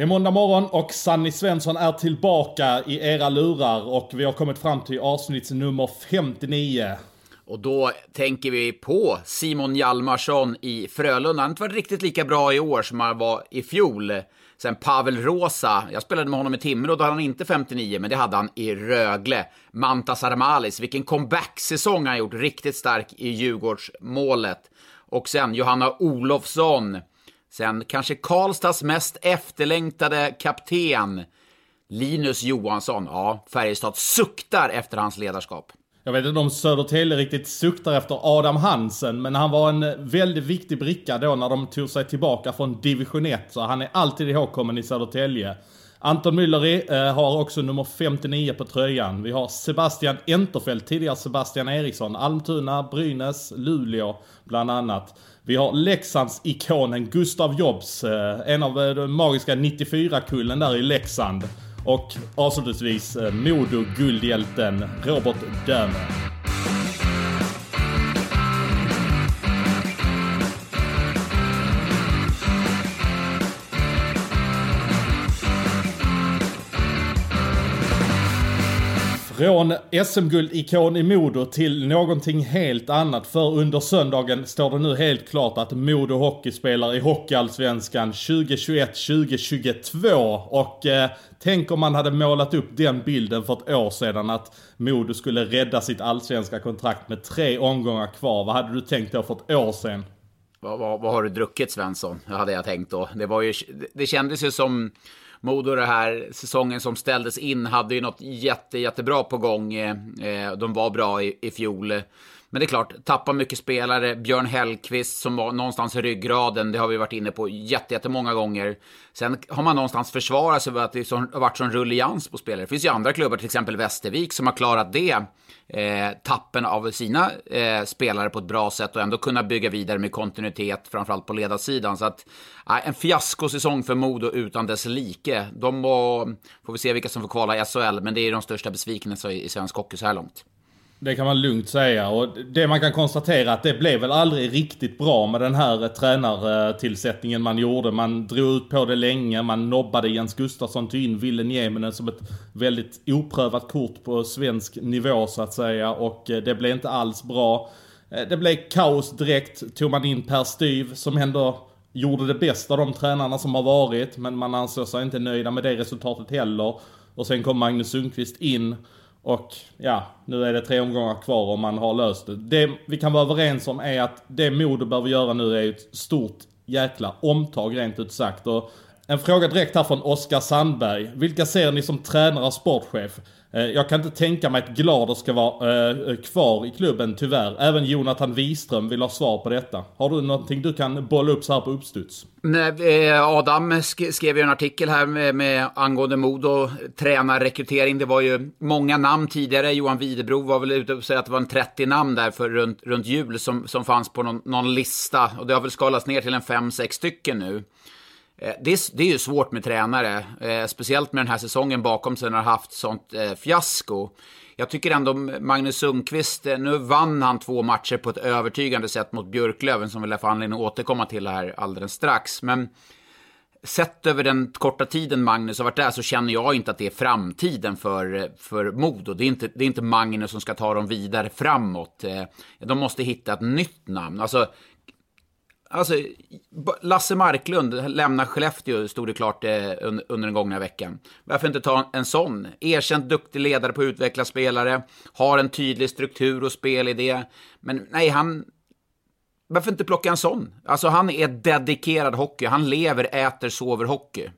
Det är måndag morgon och Sanny Svensson är tillbaka i era lurar och vi har kommit fram till avsnitt nummer 59. Och då tänker vi på Simon Hjalmarsson i Frölunda. Han har inte varit riktigt lika bra i år som han var i fjol. Sen Pavel Rosa, jag spelade med honom i Timrå, då hade han inte 59, men det hade han i Rögle. Mantas Armalis, vilken comeback-säsong han gjort, riktigt stark i Djurgårdsmålet. Och sen Johanna Olofsson, sen kanske Karlstads mest efterlängtade kapten, Linus Johansson. Ja, Färjestad suktar efter hans ledarskap. Jag vet inte om Södertälje riktigt suktar efter Adam Hansen, men han var en väldigt viktig bricka då när de tog sig tillbaka från division 1, så han är alltid ihågkommen i Södertälje. Anton Mülleri eh, har också nummer 59 på tröjan. Vi har Sebastian Enterfelt, tidigare Sebastian Eriksson, Almtuna, Brynäs, Luleå bland annat. Vi har Leksands ikonen Gustav Jobs, eh, en av eh, de magiska 94-kullen där i Leksand. Och avslutningsvis eh, Modo guldhjälten Robert Dömer. Från SM-guldikon i Modo till någonting helt annat. För under söndagen står det nu helt klart att Modo Hockey spelar i Hockeyallsvenskan 2021-2022. Och eh, tänk om man hade målat upp den bilden för ett år sedan att Modo skulle rädda sitt allsvenska kontrakt med tre omgångar kvar. Vad hade du tänkt då för ett år sedan? Vad, vad, vad har du druckit Svensson? Det hade jag tänkt då. Det, var ju, det kändes ju som Modo den här säsongen som ställdes in hade ju något jätte, jättebra på gång. Eh, eh, de var bra i, i fjol. Men det är klart, tappa mycket spelare. Björn Hellkvist som var någonstans i ryggraden, det har vi varit inne på jättemånga gånger. Sen har man någonstans försvarat sig med att det har varit sån rullians på spelare. Det finns ju andra klubbar, till exempel Västervik, som har klarat det. Eh, tappen av sina eh, spelare på ett bra sätt och ändå kunna bygga vidare med kontinuitet, framförallt på ledarsidan. Så att, eh, en fiaskosäsong för Modo utan dess like. De var, får vi se vilka som får kvala i SHL, men det är de största besvikelserna i svensk hockey så här långt. Det kan man lugnt säga. Och det man kan konstatera att det blev väl aldrig riktigt bra med den här eh, tränartillsättningen man gjorde. Man drog ut på det länge, man nobbade Jens Gustafsson, tog in Ville Nieminen som ett väldigt oprövat kort på svensk nivå så att säga. Och eh, det blev inte alls bra. Eh, det blev kaos direkt. Tog man in Per Styv som ändå gjorde det bästa av de tränarna som har varit. Men man ansåg sig inte nöjda med det resultatet heller. Och sen kom Magnus Sundqvist in. Och ja, nu är det tre omgångar kvar och man har löst det. Det vi kan vara överens om är att det Modo behöver göra nu är ett stort jäkla omtag rent ut sagt. Och en fråga direkt här från Oskar Sandberg. Vilka ser ni som tränare och sportchef? Eh, jag kan inte tänka mig att Glader ska vara eh, kvar i klubben tyvärr. Även Jonathan Wiström vill ha svar på detta. Har du någonting du kan bolla upp så här på uppstuds? Nej, eh, Adam skrev ju en artikel här med, med angående Modo, tränarrekrytering. Det var ju många namn tidigare. Johan Widerbro var väl ute och sa att det var en 30 namn där för runt, runt jul som, som fanns på någon, någon lista. Och det har väl skalats ner till en 5-6 stycken nu. Eh, det är, det är ju svårt med tränare, eh, speciellt med den här säsongen bakom sig när han har haft sånt eh, fiasko. Jag tycker ändå Magnus Sundqvist, eh, nu vann han två matcher på ett övertygande sätt mot Björklöven som vi lär få anledning att återkomma till här alldeles strax. Men sett över den korta tiden Magnus har varit där så känner jag inte att det är framtiden för, eh, för Modo. Det är, inte, det är inte Magnus som ska ta dem vidare framåt. Eh, de måste hitta ett nytt namn. Alltså, Alltså, Lasse Marklund lämnar Skellefteå, stod det klart eh, under den gångna veckan. Varför inte ta en sån? Erkänt duktig ledare på att utveckla spelare, har en tydlig struktur och spelidé. Men nej, han... Varför inte plocka en sån? Alltså, han är dedikerad hockey. Han lever, äter, sover hockey.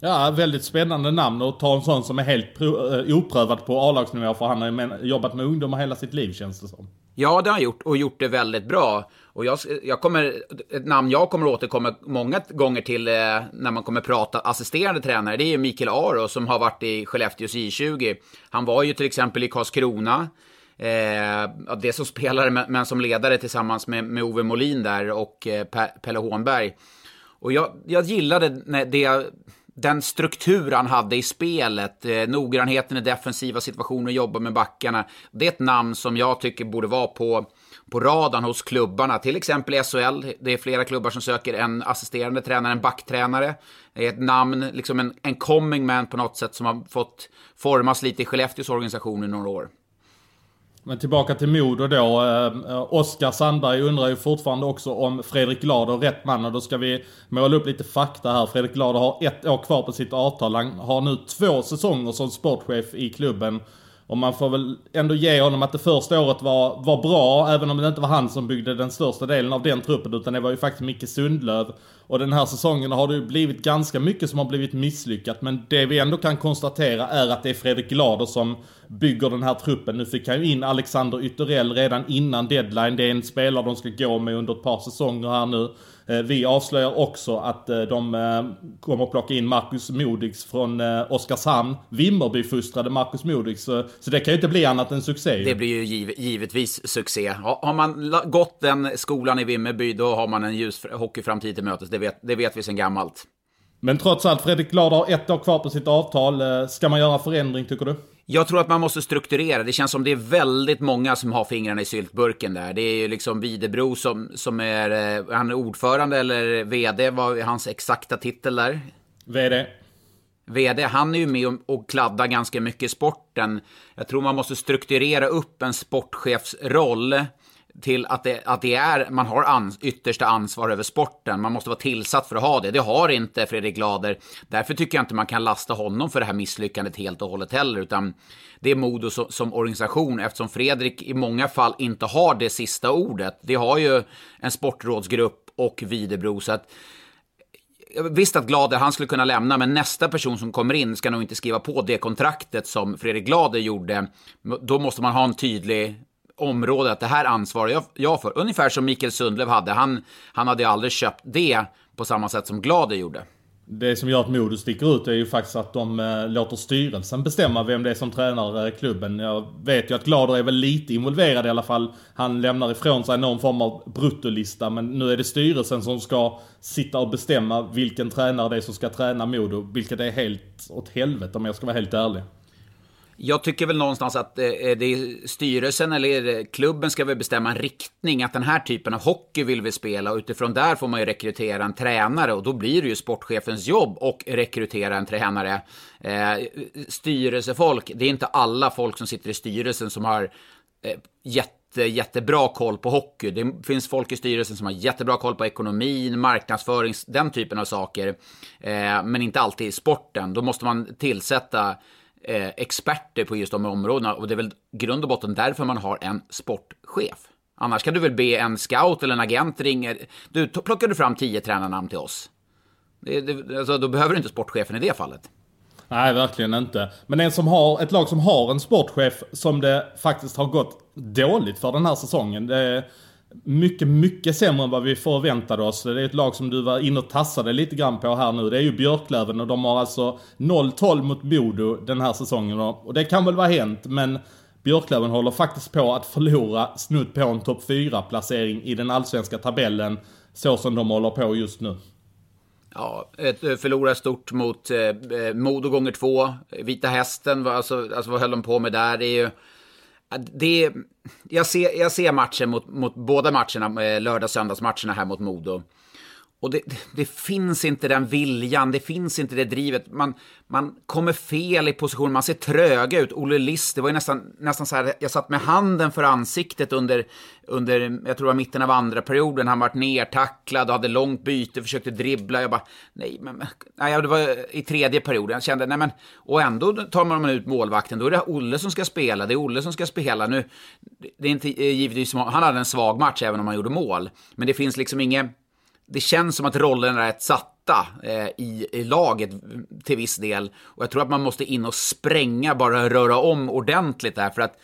Ja, väldigt spännande namn att ta en sån som är helt eh, oprövad på A-lagsnivå för han har jobbat med ungdomar hela sitt liv känns det som. Ja, det har han gjort och gjort det väldigt bra. Och jag, jag kommer, ett namn jag kommer återkomma många gånger till eh, när man kommer prata assisterande tränare, det är Mikael Aro som har varit i Skellefteås J20. Han var ju till exempel i Karlskrona, eh, det som spelare men, men, som ledare tillsammans med, med Ove Molin där och eh, Pelle Hånberg. Och jag, jag gillade det, den struktur han hade i spelet, eh, noggrannheten i defensiva situationer, jobba med backarna. Det är ett namn som jag tycker borde vara på, på radarn hos klubbarna, till exempel i SHL. Det är flera klubbar som söker en assisterande tränare, en backtränare. Det är ett namn, liksom en, en coming man på något sätt som har fått formas lite i Skellefteås organisation i några år. Men tillbaka till Modo då. Eh, Oskar Sandberg undrar ju fortfarande också om Fredrik Glader är rätt man. Och då ska vi måla upp lite fakta här. Fredrik Glader har ett år kvar på sitt avtal. Han har nu två säsonger som sportchef i klubben. Och man får väl ändå ge honom att det första året var, var bra, även om det inte var han som byggde den största delen av den truppen, utan det var ju faktiskt Micke Sundlöv. Och den här säsongen har det ju blivit ganska mycket som har blivit misslyckat, men det vi ändå kan konstatera är att det är Fredrik Glader som bygger den här truppen. Nu fick han ju in Alexander Ytterell redan innan deadline. Det är en spelare de ska gå med under ett par säsonger här nu. Eh, vi avslöjar också att eh, de eh, kommer att plocka in Marcus Modigs från Oskarshamn. Vimmerby-fostrade Marcus Modigs. Så, så det kan ju inte bli annat än succé. Det blir ju giv givetvis succé. Har man gått den skolan i Vimmerby, då har man en ljus hockeyframtid till mötes. Det vet, det vet vi sedan gammalt. Men trots allt, Fredrik Glad har ett år kvar på sitt avtal. Ska man göra förändring, tycker du? Jag tror att man måste strukturera. Det känns som det är väldigt många som har fingrarna i syltburken där. Det är ju liksom Videbro som, som är, eh, han är ordförande eller vd, vad är hans exakta titel där? Vd. VD, han är ju med och kladdar ganska mycket i sporten. Jag tror man måste strukturera upp en sportchefsroll till att det, att det är, man har ans, yttersta ansvar över sporten. Man måste vara tillsatt för att ha det. Det har inte Fredrik Glader. Därför tycker jag inte man kan lasta honom för det här misslyckandet helt och hållet heller, utan det är Modo som, som organisation, eftersom Fredrik i många fall inte har det sista ordet. Det har ju en sportrådsgrupp och Videbro, så att Visst att Glader, han skulle kunna lämna, men nästa person som kommer in ska nog inte skriva på det kontraktet som Fredrik Glader gjorde. Då måste man ha en tydlig område, att det här ansvarar jag, jag för. Ungefär som Mikael Sundlöv hade. Han, han hade aldrig köpt det på samma sätt som Glader gjorde. Det som gör att Modo sticker ut är ju faktiskt att de eh, låter styrelsen bestämma vem det är som tränar eh, klubben. Jag vet ju att Glader är väl lite involverad i alla fall. Han lämnar ifrån sig någon form av bruttolista, men nu är det styrelsen som ska sitta och bestämma vilken tränare det är som ska träna Modo, vilket är helt åt helvete om jag ska vara helt ärlig. Jag tycker väl någonstans att eh, det är styrelsen eller klubben ska väl bestämma en riktning, att den här typen av hockey vill vi spela och utifrån där får man ju rekrytera en tränare och då blir det ju sportchefens jobb och rekrytera en tränare. Eh, styrelsefolk, det är inte alla folk som sitter i styrelsen som har eh, jätte, jättebra koll på hockey. Det finns folk i styrelsen som har jättebra koll på ekonomin, marknadsföring, den typen av saker. Eh, men inte alltid i sporten. Då måste man tillsätta eh, experter på just de områdena och det är väl grund och botten därför man har en sportchef. Annars kan du väl be en scout eller en agent ringa. Du, plockar du fram tio tränarnamn till oss. Det, det, alltså, då behöver du inte sportchefen i det fallet. Nej, verkligen inte. Men en som har, ett lag som har en sportchef som det faktiskt har gått dåligt för den här säsongen. Det mycket, mycket sämre än vad vi förväntade oss. Det är ett lag som du var inne och tassade lite grann på här nu. Det är ju Björklöven och de har alltså 0-12 mot Bodo den här säsongen. Och det kan väl vara hänt, men Björklöven håller faktiskt på att förlora snudd på en topp 4-placering i den allsvenska tabellen. Så som de håller på just nu. Ja, ett eh, förlora stort mot eh, eh, Modo gånger två. Vita Hästen, alltså, alltså vad höll de på med där? Det är ju det, jag, ser, jag ser matchen mot, mot båda matcherna, eh, lördag söndagsmatcherna här mot Modo. Och det, det, finns inte den viljan, det finns inte det drivet. Man, man kommer fel i position, man ser tröga ut. Olle Liss, det var ju nästan, nästan så här, jag satt med handen för ansiktet under, under jag tror det var mitten av andra perioden. Han var nertacklad och hade långt byte, försökte dribbla. Jag bara, nej men, nej, det var i tredje perioden. Jag kände, nej men, och ändå tar man ut målvakten, då är det Olle som ska spela, det är Olle som ska spela. Nu, det är inte eh, givetvis, han hade en svag match även om han gjorde mål. Men det finns liksom inget det känns som att rollerna är rätt satta eh, i, i, laget till viss del. Och jag tror att man måste in och spränga, bara röra om ordentligt där. För att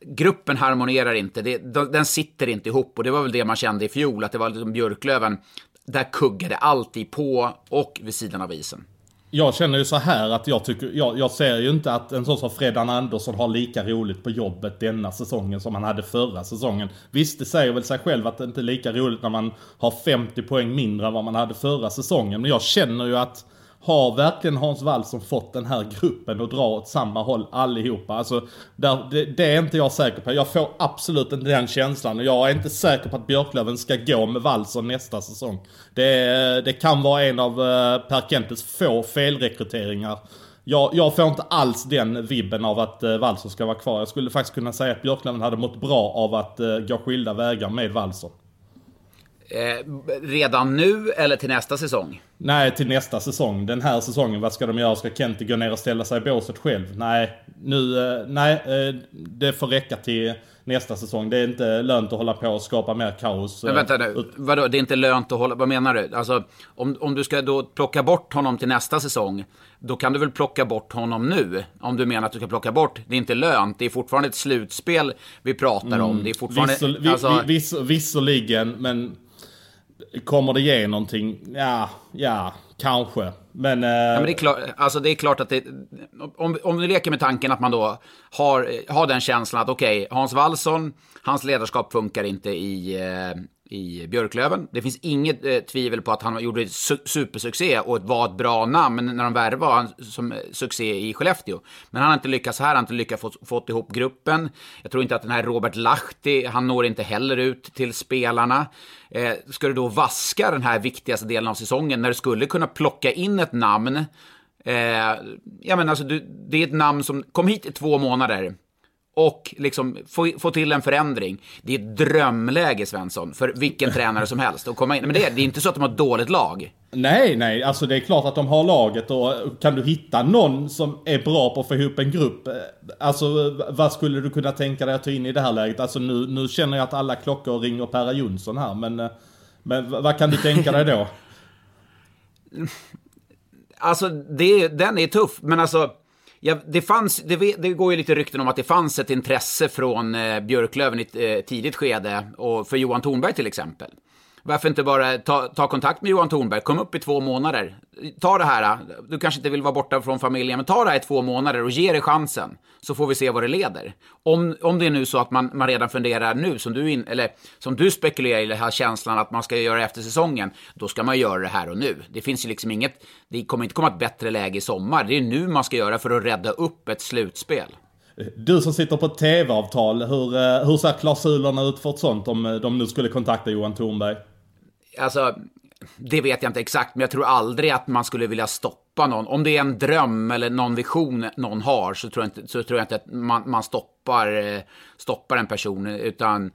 gruppen harmonerar inte, det, den sitter inte ihop och det var väl det man kände i fjol, att det var liksom Björklöven, där kuggade alltid på och vid sidan av isen. Jag känner ju så här att jag tycker, jag, jag ser ju inte att en sån som Fredan Andersson har lika roligt på jobbet denna säsongen som han hade förra säsongen. Visst, det säger väl sig själv att det inte är lika roligt när man har 50 poäng mindre än vad man hade förra säsongen. Men jag känner ju att har verkligen Hans Wallson fått den här gruppen att dra åt samma håll allihopa? Alltså, där, det, det, är inte jag säker på. Jag får absolut inte den känslan och jag är inte säker på att Björklöven ska gå med Wallson nästa säsong. Det, det kan vara en av eh, Per Kentes få felrekryteringar. Jag, jag, får inte alls den vibben av att eh, uh, Wallson ska vara kvar. Jag skulle faktiskt kunna säga att Björklöven hade mått bra av att eh, gå skilda vägar med Wallson. Eh, redan nu eller till nästa säsong? Nej, till nästa säsong. Den här säsongen, vad ska de göra? Ska Kenti gå ner och ställa sig i båset själv? Nej, nu, eh, nej, eh, det får räcka till nästa säsong. Det är inte lönt att hålla på och skapa mer kaos. Men vänta nu, vadå, det är inte lönt att hålla, vad menar du? Alltså, om, om du ska då plocka bort honom till nästa säsong, då kan du väl plocka bort honom nu? Om du menar att du ska plocka bort, det är inte lönt, det är fortfarande ett slutspel vi pratar om. Det är fortfarande... Vissel, vi, alltså... viss, visserligen, men Kommer det ge någonting? Ja, ja, kanske. Men... Eh... Ja, men det, är klart, alltså det är klart att det... Om, om du leker med tanken att man då har, har den känslan att okej, okay, Hans Wallson, hans ledarskap funkar inte i, eh, i Björklöven. Det finns inget eh, tvivel på att han gjorde su supersuccé och var ett bra namn när de värvade han som eh, succé i Skellefteå. Men han har inte lyckats här, han har inte lyckats få fått ihop gruppen. Jag tror inte att den här Robert Lahti, han når inte heller ut till spelarna. Eh, ska du då vaska den här viktigaste delen av säsongen när du skulle kunna plocka in ett namn eh, ja, men alltså, du, det är ett namn som kom hit i två månader och liksom få, få till en förändring. Det är ett drömläge, Svensson, för vilken tränare som helst att komma in. Men det är, det är inte så att de har ett dåligt lag. Nej, nej, alltså det är klart att de har laget och kan du hitta någon som är bra på att få ihop en grupp. Eh, alltså vad skulle du kunna tänka dig att ta in i det här läget? Alltså nu, nu känner jag att alla klockor ringer Perra Jonsson här, men, eh, men vad kan du tänka dig då? Alltså, det, den är tuff, men alltså Ja, det, fanns, det, det, går ju lite rykten om att det fanns ett intresse från eh, Björklöven i ett eh, tidigt skede, och för Johan Thornberg till exempel. Varför inte bara ta, ta kontakt med Johan Thornberg, kom upp i två månader. Ta det här, du kanske inte vill vara borta från familjen, men ta det här i två månader och ge det chansen. Så får vi se vad det leder. Om, om det är nu så att man, man redan funderar nu, som du, in, eller, som du spekulerar i, den här känslan att man ska göra efter säsongen, då ska man göra det här och nu. Det finns ju liksom inget, det kommer inte komma ett bättre läge i sommar. Det är nu man ska göra för att rädda upp ett slutspel. Du som sitter på ett tv-avtal, hur, eh, hur ser klausulerna ut för ett sånt om de nu skulle kontakta Johan Thornberg? Alltså, det vet jag inte exakt, men jag tror aldrig att man skulle vilja stoppa någon. Om det är en dröm eller någon vision någon har så tror jag inte, så tror jag inte att man, man stoppar, eh, stoppar en person, utan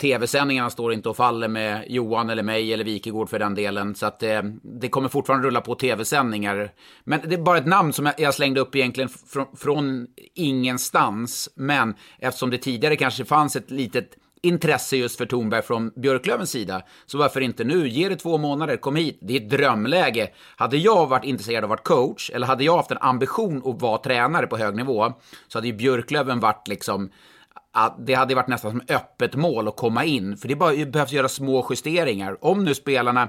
tv-sändningarna står inte och faller med Johan eller mig eller Wikegård för den delen. Så att det, det kommer fortfarande rulla på tv-sändningar. Men det är bara ett namn som jag, slängde upp egentligen från, från ingenstans. Men eftersom det tidigare kanske fanns ett litet intresse just för Thornberg från Björklövens sida. Så varför inte nu? Ge det två månader, kom hit. Det är ett drömläge. Hade jag varit intresserad av att vara coach, eller hade jag haft en ambition att vara tränare på hög nivå, så hade ju Björklöven varit liksom det hade varit nästan som öppet mål att komma in, för det bara, behövs göra små justeringar. Om nu spelarna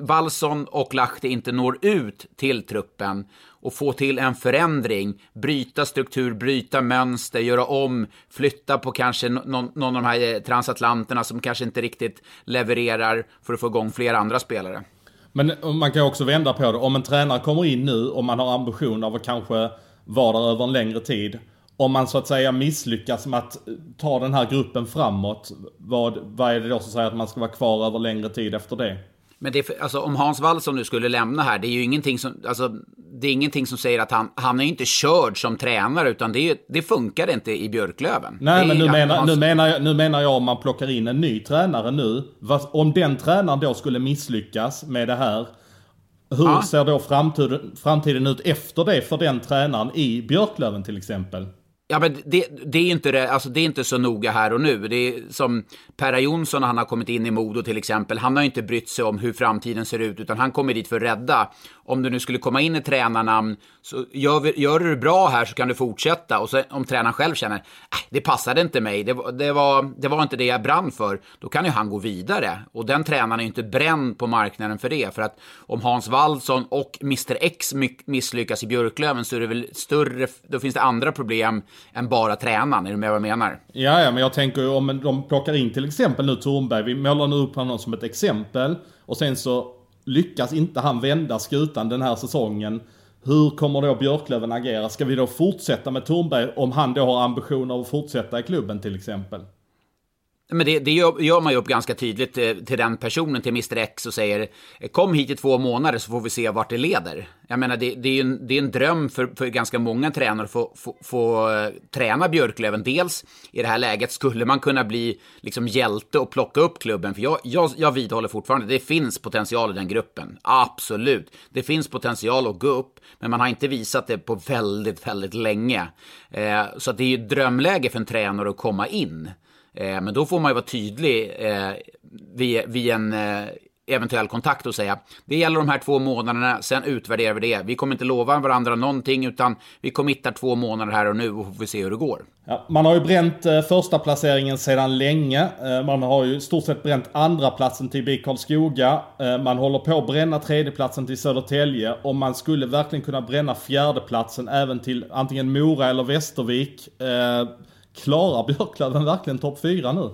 Wallson och Lahti inte når ut till truppen och få till en förändring, bryta struktur, bryta mönster, göra om, flytta på kanske någon, någon av de här eh, transatlanterna som kanske inte riktigt levererar för att få igång fler andra spelare. Men eh, man kan också vända på det. Om en tränare kommer in nu och man har ambition av att kanske vara där över en längre tid. Om man så att säga misslyckas med att eh, ta den här gruppen framåt. Vad, vad är det då som säger att man ska vara kvar över längre tid efter det? Men det, alltså, om Hans Wallson nu skulle lämna här, det är ju ingenting som, alltså, det är ingenting som säger att han, han är inte körd som tränare, utan det, det funkar inte i Björklöven. Nej, men nu menar, hans... nu, menar jag, nu menar jag om man plockar in en ny tränare nu. Om den tränaren då skulle misslyckas med det här, hur ja. ser då framtiden, framtiden ut efter det för den tränaren i Björklöven till exempel? Ja, men det, det, är inte det, alltså det är inte så noga här och nu. Det är som Perra Jonsson, han har kommit in i Modo till exempel. Han har inte brytt sig om hur framtiden ser ut, utan han kommer dit för att rädda om du nu skulle komma in i tränarnamn, så gör, gör du det bra här så kan du fortsätta. Och så, om tränaren själv känner, äh, det passade inte mig, det, det, var, det var inte det jag brann för, då kan ju han gå vidare. Och den tränaren är ju inte bränd på marknaden för det. För att om Hans Wallson och Mr X misslyckas i Björklöven så är det väl större, då finns det andra problem än bara tränaren. Är du med vad jag menar? Ja, ja, men jag tänker ju om de plockar in till exempel nu Thornberg, vi målar nu upp honom som ett exempel. Och sen så lyckas inte han vända skutan den här säsongen. Hur kommer då Björklöven agera? Ska vi då fortsätta med Tornberg om han då har ambitioner att fortsätta i klubben till exempel? Men det, det gör, gör, man ju upp ganska tydligt till, till, den personen, till Mr X och säger eh, kom hit i två månader så får vi se vart det leder. Jag menar det, det är en, det är en dröm för, för ganska många tränare att få, få, få eh, träna Björklöven. Dels i det här läget skulle man kunna bli liksom hjälte och plocka upp klubben. För jag, jag, jag vidhåller fortfarande, det finns potential i den gruppen. Absolut. Det finns potential att gå upp, men man har inte visat det på väldigt, väldigt länge. Eh, så det är ju drömläge för en tränare att komma in. Eh, men då får man ju vara tydlig eh, vid, vid en eh, eventuell kontakt och säga det gäller de här två månaderna, sen utvärderar vi det. Vi kommer inte lova varandra någonting utan vi committar två månader här och nu och får se hur det går. Ja, man har ju bränt eh, första placeringen sedan länge. Eh, man har ju i stort sett bränt andra platsen typ till BIK Karlskoga. Eh, man håller på att bränna tredjeplatsen till Södertälje och man skulle verkligen kunna bränna fjärdeplatsen även till antingen Mora eller Västervik. Eh, Klarar Björklöven verkligen topp 4 nu?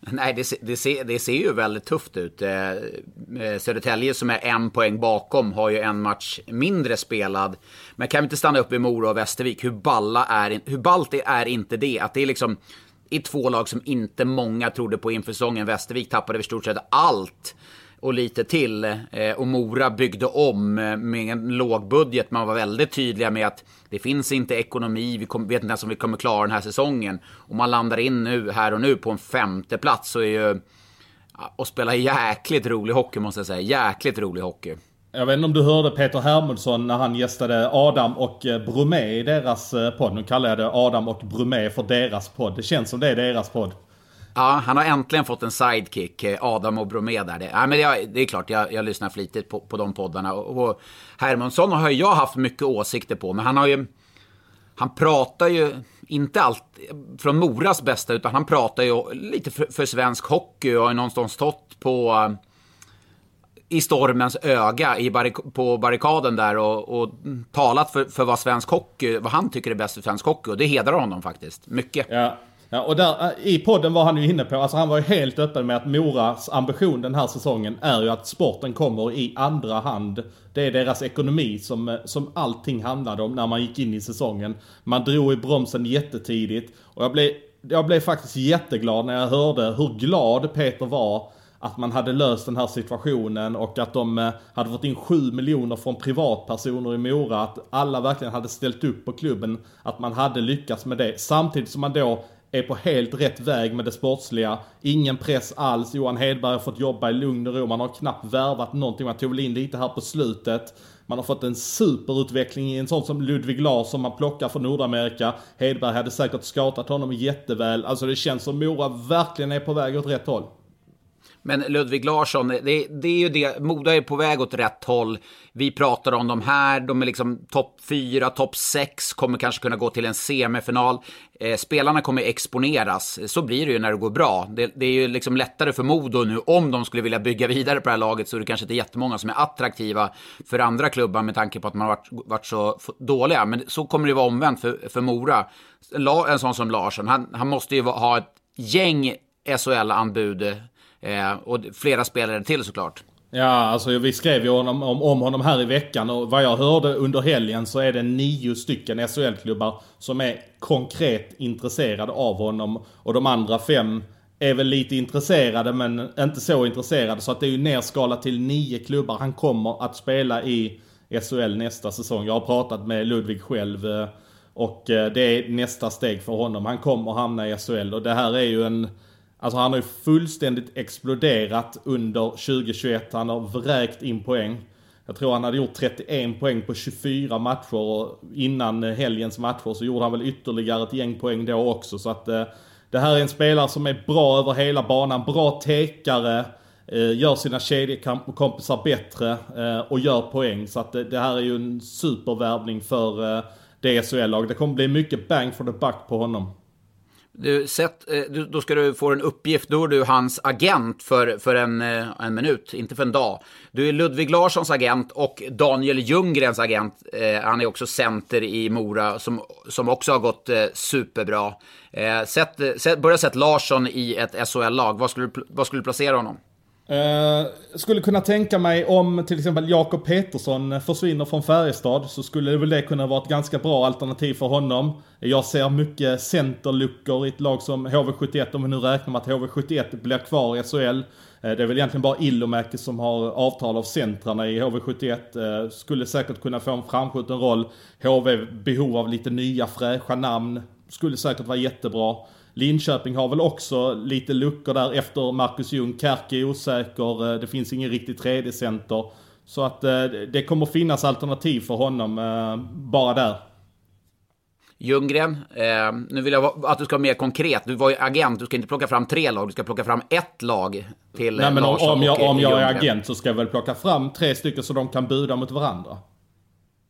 Nej, det, det, ser, det ser ju väldigt tufft ut. Eh, eh, Södertälje som är en poäng bakom har ju en match mindre spelad. Men kan vi inte stanna upp i Mora och Västervik? Hur, balla är, hur ballt är inte det? Att det är liksom i två lag som inte många trodde på inför säsongen. Västervik tappade i stort sett allt och lite till. Eh, och Mora byggde om eh, med en låg budget. Man var väldigt tydliga med att det finns inte ekonomi, vi vet inte ens om vi kommer klara den här säsongen. Och man landar in nu, här och nu, på en femte plats så är ju... Och spela jäkligt rolig hockey måste jag säga. Jäkligt rolig hockey. Jag vet inte om du hörde Peter Hermodsson när han gästade Adam och eh, Bromé i deras eh, podd. Nu kallar jag det Adam och Bromé för deras podd. Det känns som det är deras podd. Ja, han har äntligen fått en sidekick, eh, Adam och Bromé där. Det, ja, men jag, det är klart, jag, jag lyssnar flitigt på, på de poddarna. Och, och Hermansson har jag haft mycket åsikter på, men han har ju... Han pratar ju inte allt från Moras bästa, utan han pratar ju lite för, för svensk hockey och har någonstans stått på eh, i stormens öga i barrik på barrikaden där och, och talat för, för vad svensk hockey, vad han tycker är bäst för svensk hockey. Och det hedrar honom faktiskt, mycket. Ja, Ja, och där, eh, i podden var han ju inne på, alltså han var ju helt öppen med att Moras ambition den här säsongen är ju att sporten kommer i andra hand. Det är deras ekonomi som, eh, som allting handlade om när man gick in i säsongen. Man drog i bromsen jättetidigt. Och jag blev, jag blev faktiskt jätteglad när jag hörde hur glad Peter var att man hade löst den här situationen och att de eh, hade fått in 7 miljoner från privatpersoner i Mora. Att alla verkligen hade ställt upp på klubben. Att man hade lyckats med det. Samtidigt som man då är på helt rätt väg med det sportsliga. Ingen press alls. Johan Hedberg har fått jobba i lugn och ro. Man har knappt värvat någonting. Man tog väl in lite här på slutet. Man har fått en superutveckling i en sån som Ludvig Larsson man plockar från Nordamerika. Hedberg hade säkert skatat honom jätteväl. Alltså det känns som Mora verkligen är på väg åt rätt håll. Men Ludvig Larsson, det, det, är ju det, Moda är på väg åt rätt håll. Vi pratar om de här, de är liksom topp 4, topp 6, kommer kanske kunna gå till en semifinal. Eh, spelarna kommer exponeras, så blir det ju när det går bra. Det, det, är ju liksom lättare för Modo nu, om de skulle vilja bygga vidare på det här laget, så är det kanske inte jättemånga som är attraktiva för andra klubbar med tanke på att man har varit, varit så dåliga. Men så kommer det vara omvänt för, för Mora. En sån som Larsson, han, han måste ju ha ett gäng SHL-anbud Eh, och flera spelare till såklart. Ja, alltså vi skrev ju om, om, om honom här i veckan och vad jag hörde under helgen så är det nio stycken SHL-klubbar som är konkret intresserade av honom. Och de andra fem är väl lite intresserade men inte så intresserade. Så att det är ju nerskalat till nio klubbar. Han kommer att spela i SHL nästa säsong. Jag har pratat med Ludvig själv eh, och eh, det är nästa steg för honom. Han kommer hamna i SHL och det här är ju en Alltså han har ju fullständigt exploderat under 2021. Han har vräkt in poäng. Jag tror han hade gjort 31 poäng på 24 matcher och innan helgens matcher så gjorde han väl ytterligare ett gäng poäng då också. Så att eh, det här är en spelare som är bra över hela banan. Bra tekare. eh, gör sina kedjekompisar bättre eh, och gör poäng. Så att det, det här är ju en supervärvning för eh, det SHL-lag. Det kommer bli mycket bang for the buck på honom. Du, sett, eh, du, då ska du få en uppgift, då är du hans agent för, för en, eh, en minut, inte för en dag. Du är Ludvig Larssons agent och Daniel Ljunggrens agent. Eh, han är också center i Mora som, som också har gått eh, superbra. Eh, sätt, eh, sett, börja sätta Larsson i ett SHL-lag. Vad skulle, vad skulle du placera honom? Uh, skulle kunna tänka mig om till exempel Jakob Petersson försvinner från Färjestad så skulle det väl det kunna vara ett ganska bra alternativ för honom. Jag ser mycket centerluckor i ett lag som HV71 om vi nu räknar med att HV71 blir kvar i SHL. Uh, eh, det är väl egentligen bara Ilomäki som har avtal av centrarna i HV71. Uh, eh, skulle säkert kunna få en framskjuten roll. HV behov av lite nya fräscha namn. Skulle säkert vara jättebra. Linköping har väl också lite luckor där efter Marcus Ljung. Kärki är osäker, eh, det finns ingen riktig tredje center. Så att eh, det kommer finnas alternativ för honom eh, bara där. Ljunggren, eh, nu vill jag att du ska vara mer konkret. Du var ju agent, du ska inte plocka fram tre lag, du ska plocka fram ett lag till Nej, men Larsson om, jag, om jag är agent så ska jag väl plocka fram tre stycken så de kan buda mot varandra.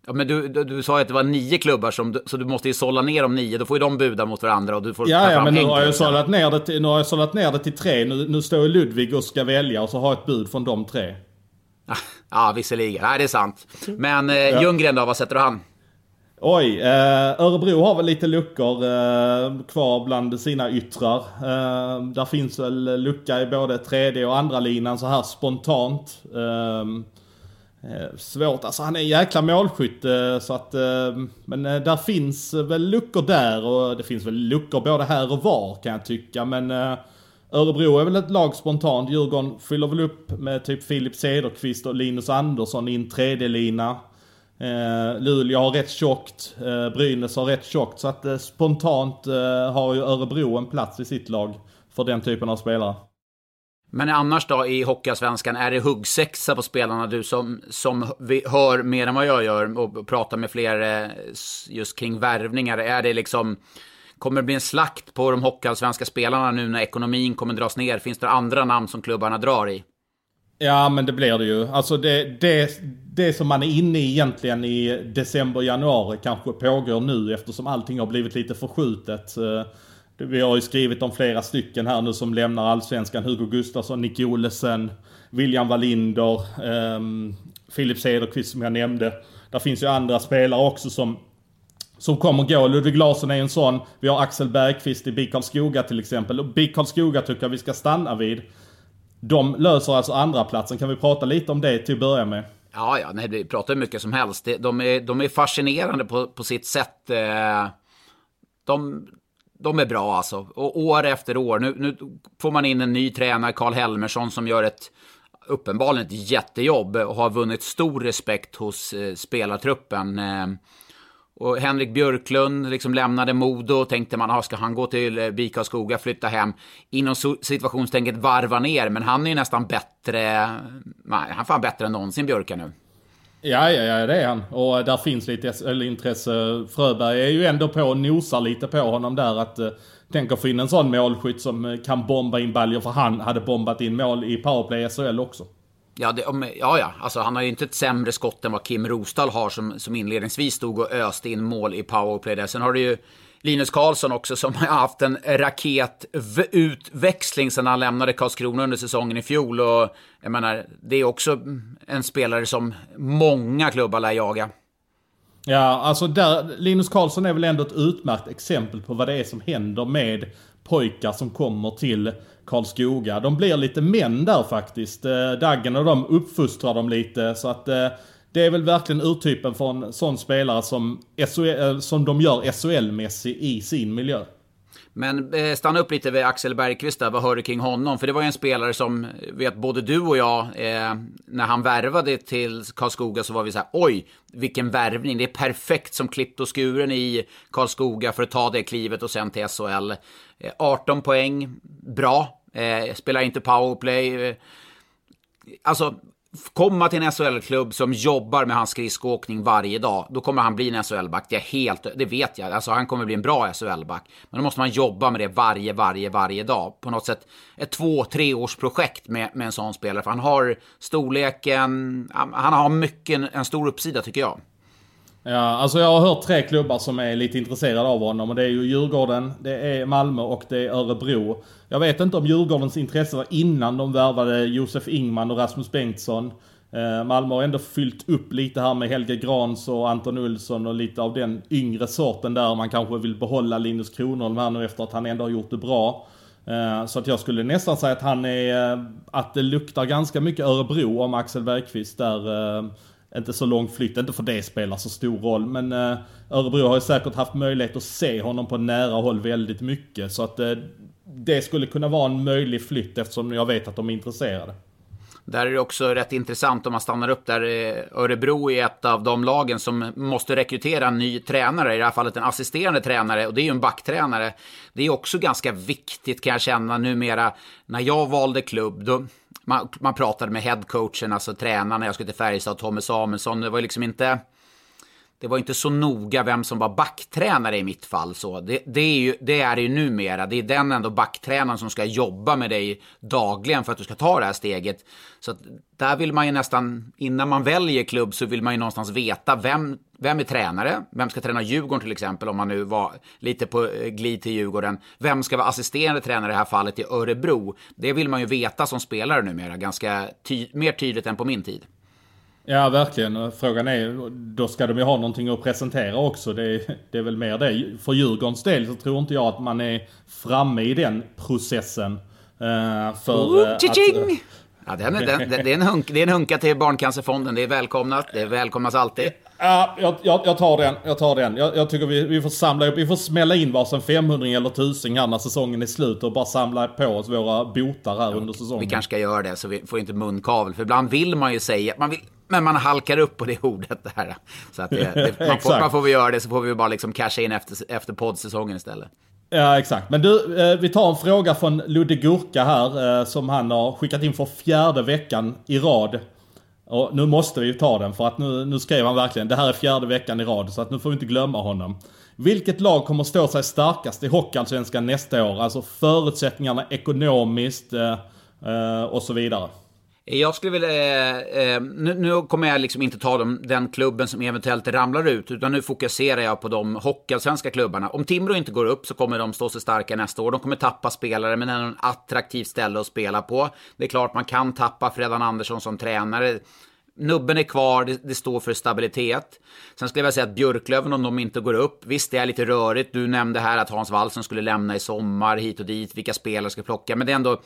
Ja, men du, du, du, sa ju att det var nio klubbar, som, så du måste ju sålla ner de nio. Då får ju de buda mot varandra och du får Ja, ja men nu har, jag sållat ner det till, nu har jag sållat ner det till tre. Nu, nu står Ludvig och ska välja och så har jag ett bud från de tre. Ja, visserligen. Nej, det är sant. Men eh, ja. Ljunggren då, vad sätter du han? Oj, eh, Örebro har väl lite luckor eh, kvar bland sina yttrar. Eh, där finns väl lucka i både tredje och andra linan så här spontant. Eh, Eh, svårt, alltså han är en jäkla målskytt eh, så att, eh, men där finns väl luckor där och det finns väl luckor både här och var kan jag tycka men Örebro är väl ett lag spontant, Djurgården fyller väl upp med typ Filip Cederqvist och Linus Andersson i en tredje lina. Luleå har rätt tjockt, Brynäs har rätt tjockt så att spontant har ju Örebro en plats i sitt lag för den typen av spelare. Men annars då i Hockeyallsvenskan, är det huggsexa på spelarna du som, som hör mer än vad jag gör och pratar med fler eh, just kring värvningar? Är det liksom, kommer det bli en slakt på de hockeyallsvenska spelarna nu när ekonomin kommer dras ner? Finns det andra namn som klubbarna drar i? Ja men det blir det ju. Alltså det, det, det som man är inne i egentligen i december, januari kanske pågår nu eftersom allting har blivit lite förskjutet. Eh, vi har ju skrivit om flera stycken här nu som lämnar allsvenskan. Hugo Gustafsson, Nicke Olesen, William Wallinder, um, ehm, Filip Cederqvist som jag nämnde. Där finns ju andra spelare också som, som kommer gå. Ludvig Larsson är en sån. Vi har Axel Bergqvist i BIK Karlskoga till exempel. Och BIK Karlskoga tycker jag vi ska stanna vid. De löser alltså andra platsen. Kan vi prata lite om det till att börja med? Ja, ja, nej, vi pratar hur mycket som helst. De är, de är fascinerande på, på sitt sätt. Eh, de, de är bra alltså. Och år efter år. Nu, nu får man in en ny tränare, Karl Helmersson, som gör ett uppenbarligen ett jättejobb och har vunnit stor respekt hos eh, spelartruppen. Eh, och Henrik Björklund liksom lämnade Modo och tänkte man, ah, ska han gå till eh, och Skoga, flytta hem? Inom situationstänket varva ner, men han är ju nästan bättre, nej, han är fan bättre än någonsin Björka nu. Ja, ja, ja det är han. Och där finns lite intresse. Fröberg är ju ändå på och nosar lite på honom där att eh, tänk att få in en sån målskytt som eh, kan bomba in baljor för han hade bombat in mål i powerplay SHL också. Ja, det, ja, ja. Alltså, han har ju inte ett sämre skott än vad Kim Rostal har som, som inledningsvis stod och öste in mål i powerplay där. Sen har du ju Linus Karlsson också som har haft en raketutväxling sedan han lämnade Karlskrona under säsongen i fjol. Och jag menar, det är också en spelare som många klubbar lär jaga. Ja, alltså där, Linus Karlsson är väl ändå ett utmärkt exempel på vad det är som händer med pojkar som kommer till Karlskoga. De blir lite män där faktiskt. Eh, Daggen och de uppfostrar dem lite så att eh, det är väl verkligen urtypen för en sån spelare som, SHL, eh, som de gör SHL-mässig i sin miljö. Men eh, stanna upp lite vid Axel Bergqvist där, vad hör du kring honom? För det var ju en spelare som, eh, vet både du och jag, eh, när han värvade till Karlskoga så var vi så här, oj, vilken värvning. Det är perfekt som klippt och skuren i Karlskoga för att ta det klivet och sen till SHL. Eh, 18 poäng, bra. Eh, spelar inte powerplay. Alltså, komma till en SHL-klubb som jobbar med hans skridskoåkning varje dag, då kommer han bli en SHL-back. Det, är helt, det vet jag. Alltså, han kommer bli en bra SHL-back. Men då måste man jobba med det varje, varje, varje dag. På något sätt ett två, tre års projekt med, med en sån spelare. För han har storleken, han har mycket, en stor uppsida tycker jag. Ja, alltså jag har hört tre klubbar som är lite intresserade av honom och det är ju Djurgården, det är Malmö och det är Örebro. Jag vet inte om Djurgårdens intresse var innan de värvade Josef Ingman och Rasmus Bengtsson. Eh, Malmö har ändå fyllt upp lite här med Helge Grans och Anton Olsson och lite av den yngre sorten där man kanske vill behålla Linus Kronholm här nu efter att han ändå har gjort det bra. Eh, så att jag skulle nästan säga att han är, eh, att det luktar ganska mycket Örebro om Axel Bergqvist där inte så lång flytt, inte för det spelar så stor roll. Men eh, Örebro har ju säkert haft möjlighet att se honom på nära håll väldigt mycket. Så att eh, det skulle kunna vara en möjlig flytt eftersom jag vet att de är intresserade. Där är det också rätt intressant om man stannar upp där. Eh, Örebro är ett av de lagen som måste rekrytera en ny tränare, i det här fallet en assisterande tränare, och det är ju en backtränare. Det är också ganska viktigt kan jag känna numera. När jag valde klubb, då, man, man pratade med headcoachen, alltså tränarna, jag skulle till Färjestad, Tommy Samuelsson. Det var liksom inte... Det var inte så noga vem som var backtränare i mitt fall. Så det, det, är ju, det är det ju numera. Det är den ändå backtränaren som ska jobba med dig dagligen för att du ska ta det här steget. Så där vill man ju nästan, innan man väljer klubb så vill man ju någonstans veta vem, vem är tränare? Vem ska träna Djurgården till exempel om man nu var lite på eh, glid till Djurgården? Vem ska vara assisterande tränare i det här fallet i Örebro? Det vill man ju veta som spelare numera, ganska ty mer tydligt än på min tid. Ja, verkligen. Frågan är, då ska de ju ha någonting att presentera också. Det är, det är väl mer det. För Djurgårdens del så tror inte jag att man är framme i den processen. Uh, för oh, att, Ja, den, den, det, är en hunk, det är en hunka till Barncancerfonden. Det är välkomnat. Det välkomnas alltid. Ja, jag, jag, jag tar den. Jag tar den. Jag, jag tycker vi, vi får samla upp, vi får smälla in varsin 500 eller 1000 här när säsongen är slut och bara samla på oss våra botar här ja, under säsongen. Vi kanske ska göra det så vi får inte munkavel. För ibland vill man ju säga, man vill, men man halkar upp på det ordet där. Så att det, det, man, får, man får väl göra det så får vi bara liksom casha in efter, efter poddsäsongen istället. Ja exakt. Men du, eh, vi tar en fråga från Ludde Gurka här eh, som han har skickat in för fjärde veckan i rad. Och nu måste vi ta den för att nu, nu skrev han verkligen det här är fjärde veckan i rad så att nu får vi inte glömma honom. Vilket lag kommer stå sig starkast i Hockeyallsvenskan nästa år? Alltså förutsättningarna ekonomiskt eh, och så vidare. Jag skulle vilja... Eh, eh, nu, nu, kommer jag liksom inte ta dem, den klubben som eventuellt ramlar ut, utan nu fokuserar jag på de hockeyallsvenska klubbarna. Om Timrå inte går upp så kommer de stå sig starka nästa år. De kommer tappa spelare, men ändå en attraktivt ställe att spela på. Det är klart man kan tappa Fredan Andersson som tränare. Nubben är kvar, det, det, står för stabilitet. Sen skulle jag vilja säga att Björklöven, om de inte går upp, visst det är lite rörigt. Du nämnde här att Hans Wallson skulle lämna i sommar, hit och dit, vilka spelare ska plocka. Men det är ändå,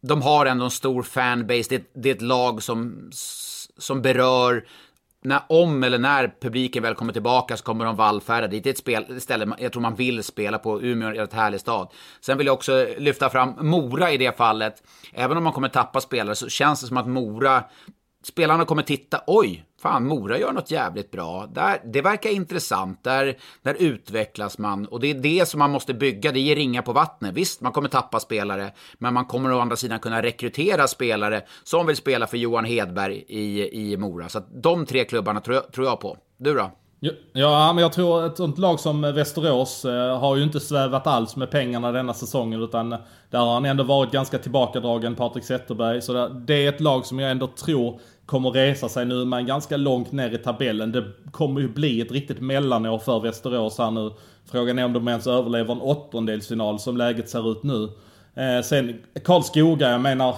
de har ändå en stor fanbase. Det, det är ett lag som, som berör när, om eller när publiken väl kommer tillbaka så kommer de vallfärda dit. Det är ett spel, ställe jag tror man vill spela på. Umeå är ett härlig stad. Sen vill jag också lyfta fram Mora i det fallet. Även om man kommer tappa spelare så känns det som att Mora spelarna kommer titta, oj, fan Mora gör något jävligt bra. Där, det verkar intressant, där, där utvecklas man. Och det är det som man måste bygga, det ger ringar på vattnet. Visst, man kommer tappa spelare, men man kommer å andra sidan kunna rekrytera spelare som vill spela för Johan Hedberg i, i Mora. Så att de tre klubbarna tror jag, tror jag på. Du då? Ja, men jag tror ett sånt lag som Västerås eh, har ju inte svävat alls med pengarna denna säsongen. Utan där har han ändå varit ganska tillbakadragen, Patrik Zetterberg. Så det är ett lag som jag ändå tror kommer resa sig nu, men ganska långt ner i tabellen. Det kommer ju bli ett riktigt mellanår för Västerås här nu. Frågan är om de ens överlever en åttondelsfinal som läget ser ut nu. Eh, sen Karlskoga, jag menar,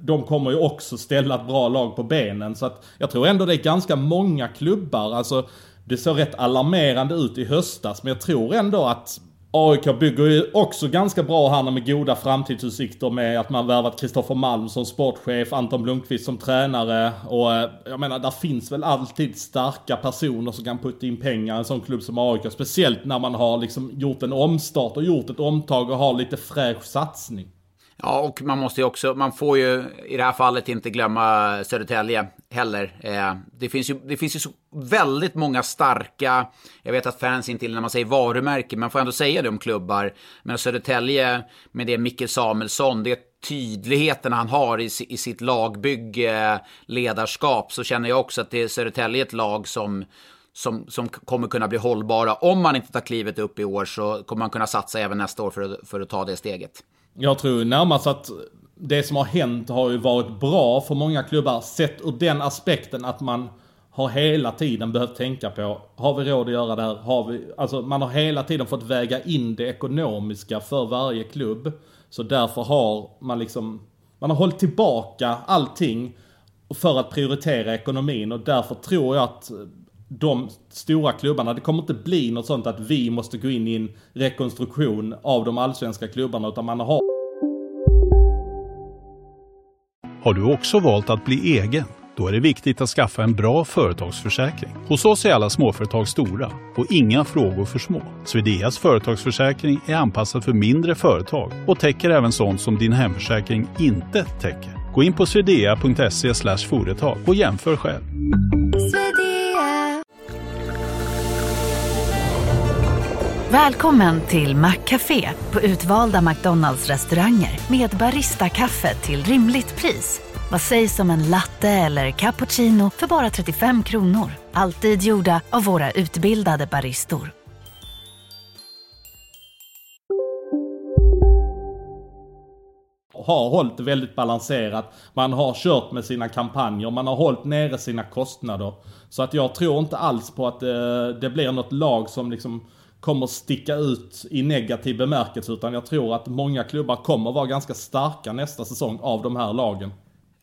de kommer ju också ställa ett bra lag på benen. Så att jag tror ändå det är ganska många klubbar. Alltså, det såg rätt alarmerande ut i höstas, men jag tror ändå att AIK bygger ju också ganska bra här med goda framtidsutsikter med att man värvat Kristoffer Malm som sportchef, Anton Blomqvist som tränare och eh, jag menar där finns väl alltid starka personer som kan putta in pengar i en sån klubb som AIK. Speciellt när man har liksom gjort en omstart och gjort ett omtag och har lite fräsch satsning. Ja, och man måste ju också, man får ju i det här fallet inte glömma Södertälje heller. Eh, det, finns ju, det finns ju så väldigt många starka, jag vet att fans inte gillar när man säger varumärke, men man får ändå säga det om klubbar. Men Södertälje med det Micke Samuelsson, det är tydligheten han har i, i sitt lagbygge, ledarskap, så känner jag också att det är Södertälje ett lag som, som, som kommer kunna bli hållbara. Om man inte tar klivet upp i år så kommer man kunna satsa även nästa år för att, för att ta det steget. Jag tror närmast att det som har hänt har ju varit bra för många klubbar, sett ur den aspekten att man har hela tiden behövt tänka på, har vi råd att göra det här? Har vi, alltså man har hela tiden fått väga in det ekonomiska för varje klubb. Så därför har man liksom, man har hållit tillbaka allting för att prioritera ekonomin och därför tror jag att de stora klubbarna, det kommer inte bli något sånt att vi måste gå in i en rekonstruktion av de allsvenska klubbarna utan man har... Har du också valt att bli egen? Då är det viktigt att skaffa en bra företagsförsäkring. Hos oss är alla småföretag stora och inga frågor för små. Swedeas företagsförsäkring är anpassad för mindre företag och täcker även sånt som din hemförsäkring inte täcker. Gå in på swedea.se företag och jämför själv. Välkommen till Maccafé på utvalda McDonalds restauranger med Baristakaffe till rimligt pris. Vad sägs om en latte eller cappuccino för bara 35 kronor? Alltid gjorda av våra utbildade baristor. har hållit det väldigt balanserat. Man har kört med sina kampanjer, man har hållit nere sina kostnader. Så att jag tror inte alls på att det, det blir något lag som liksom kommer sticka ut i negativ bemärkelse. Utan jag tror att många klubbar kommer vara ganska starka nästa säsong av de här lagen.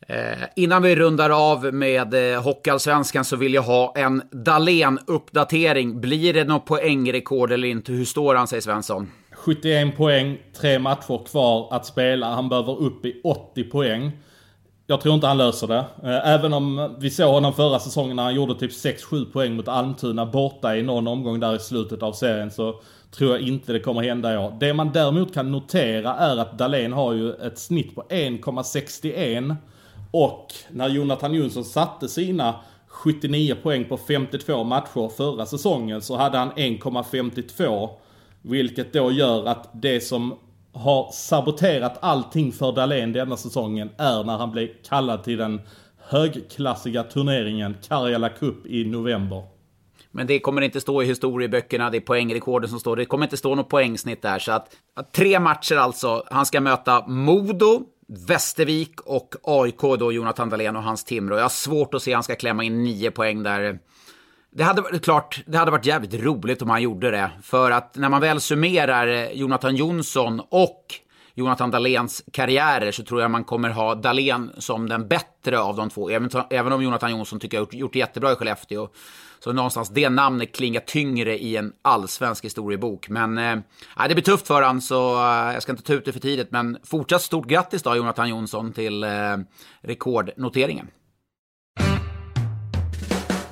Eh, innan vi rundar av med eh, Hockeyallsvenskan så vill jag ha en Dalen-uppdatering. Blir det något poängrekord eller inte? Hur står han sig, Svensson? 71 poäng, tre matcher kvar att spela. Han behöver upp i 80 poäng. Jag tror inte han löser det. Eh, även om vi såg honom förra säsongen när han gjorde typ 6-7 poäng mot Almtuna borta i någon omgång där i slutet av serien så tror jag inte det kommer hända i år. Det man däremot kan notera är att Dalen har ju ett snitt på 1,61 och när Jonathan Jonsson satte sina 79 poäng på 52 matcher förra säsongen så hade han 1,52. Vilket då gör att det som har saboterat allting för Dahlén denna säsongen är när han blev kallad till den högklassiga turneringen Karjala Cup i november. Men det kommer inte stå i historieböckerna, det är poängrekorden som står. Det kommer inte stå något poängsnitt där. Så att, tre matcher alltså. Han ska möta Modo, Västervik och AIK då, Jonathan Dahlén och hans Timrå. Jag har svårt att se att han ska klämma in nio poäng där. Det hade varit klart, det hade varit jävligt roligt om han gjorde det. För att när man väl summerar eh, Jonathan Jonsson och Jonathan Dahléns karriärer så tror jag man kommer ha Dahlén som den bättre av de två. Även, även om Jonathan Jonsson tycker jag har gjort, gjort jättebra i Skellefteå. Så någonstans det namnet klingar tyngre i en allsvensk historiebok. Men eh, det blir tufft för han så eh, jag ska inte ta ut det för tidigt. Men fortsatt stort grattis då Jonathan Jonsson till eh, rekordnoteringen.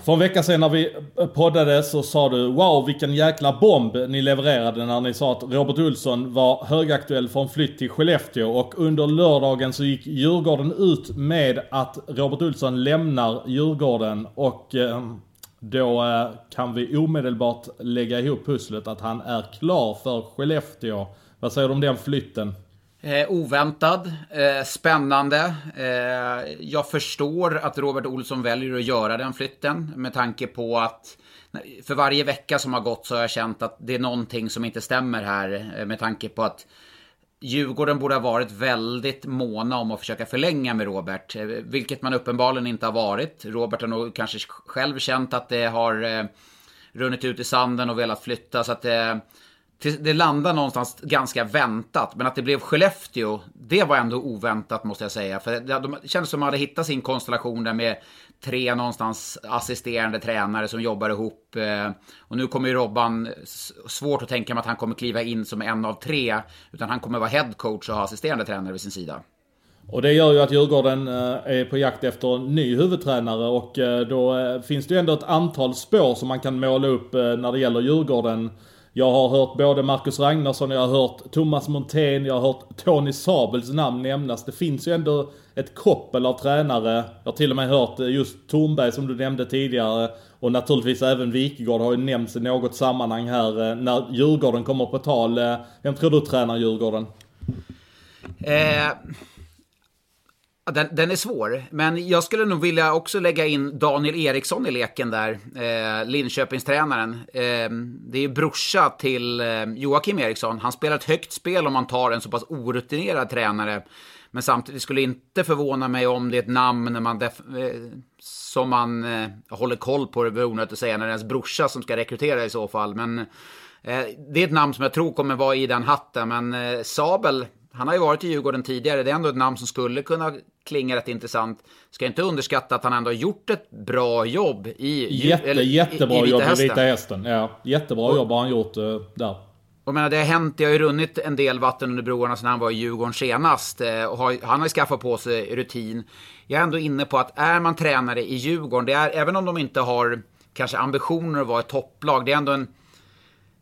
För en vecka sedan när vi poddade så sa du Wow vilken jäkla bomb ni levererade när ni sa att Robert Olsson var högaktuell för en flytt till Skellefteå. Och under lördagen så gick Djurgården ut med att Robert Olsson lämnar Djurgården. Och eh, då eh, kan vi omedelbart lägga ihop pusslet att han är klar för Skellefteå. Vad säger du om den flytten? Eh, oväntad, eh, spännande. Eh, jag förstår att Robert Olsson väljer att göra den flytten med tanke på att för varje vecka som har gått så har jag känt att det är någonting som inte stämmer här eh, med tanke på att Djurgården borde ha varit väldigt måna om att försöka förlänga med Robert, eh, vilket man uppenbarligen inte har varit. Robert har nog kanske själv känt att det har eh, runnit ut i sanden och velat flytta, så att eh, det landade någonstans ganska väntat. Men att det blev Skellefteå, det var ändå oväntat måste jag säga. För det, kändes som att man hade hittat sin konstellation där med tre någonstans assisterande tränare som jobbar ihop. Eh, och nu kommer ju Robban, svårt att tänka mig att han kommer kliva in som en av tre. Utan han kommer vara headcoach och ha assisterande tränare vid sin sida. Och det gör ju att Djurgården eh, är på jakt efter en ny huvudtränare och eh, då finns det ju ändå ett antal spår som man kan måla upp när det gäller Djurgården. Jag har hört både Marcus Ragnarsson, jag har hört Thomas Montén, jag har hört Tony Sabels namn nämnas. Det finns ju ändå ett koppel av tränare. Jag har till och med hört eh, just Tornberg som du nämnde tidigare. Och naturligtvis även Wikegård har ju nämnts i något sammanhang här. Eh, när Djurgården kommer på tal. Eh, vem tror du tränar Djurgården? Eh, den, den, är svår, men jag skulle nog vilja också lägga in Daniel Eriksson i leken där, eh, Linköpingstränaren. Eh, det är brorsa till eh, Joakim Eriksson. Han spelar ett högt spel om man tar en så pass orutinerad tränare. Men samtidigt skulle inte förvåna mig om det är ett namn man eh, som man eh, håller koll på, det beror onödigt att säga, när det är ens brorsa som ska rekrytera i så fall. Men eh, det är ett namn som jag tror kommer vara i den hatten, men eh, Sabel han har ju varit i Djurgården tidigare. Det är ändå ett namn som skulle kunna klinga rätt intressant. Ska inte underskatta att han ändå har gjort ett bra jobb i... Jätte, eller, jättebra i, i jobb i Vita Hästen. Ja, jättebra och, jobb har han gjort uh, där. Jag menar, det har hänt, det har ju runnit en del vatten under broarna sedan han var i Djurgården senast. Eh, och har, han har ju skaffat på sig rutin. Jag är ändå inne på att är man tränare i Djurgården, det är, även om de inte har kanske ambitioner att vara ett topplag, det är ändå en,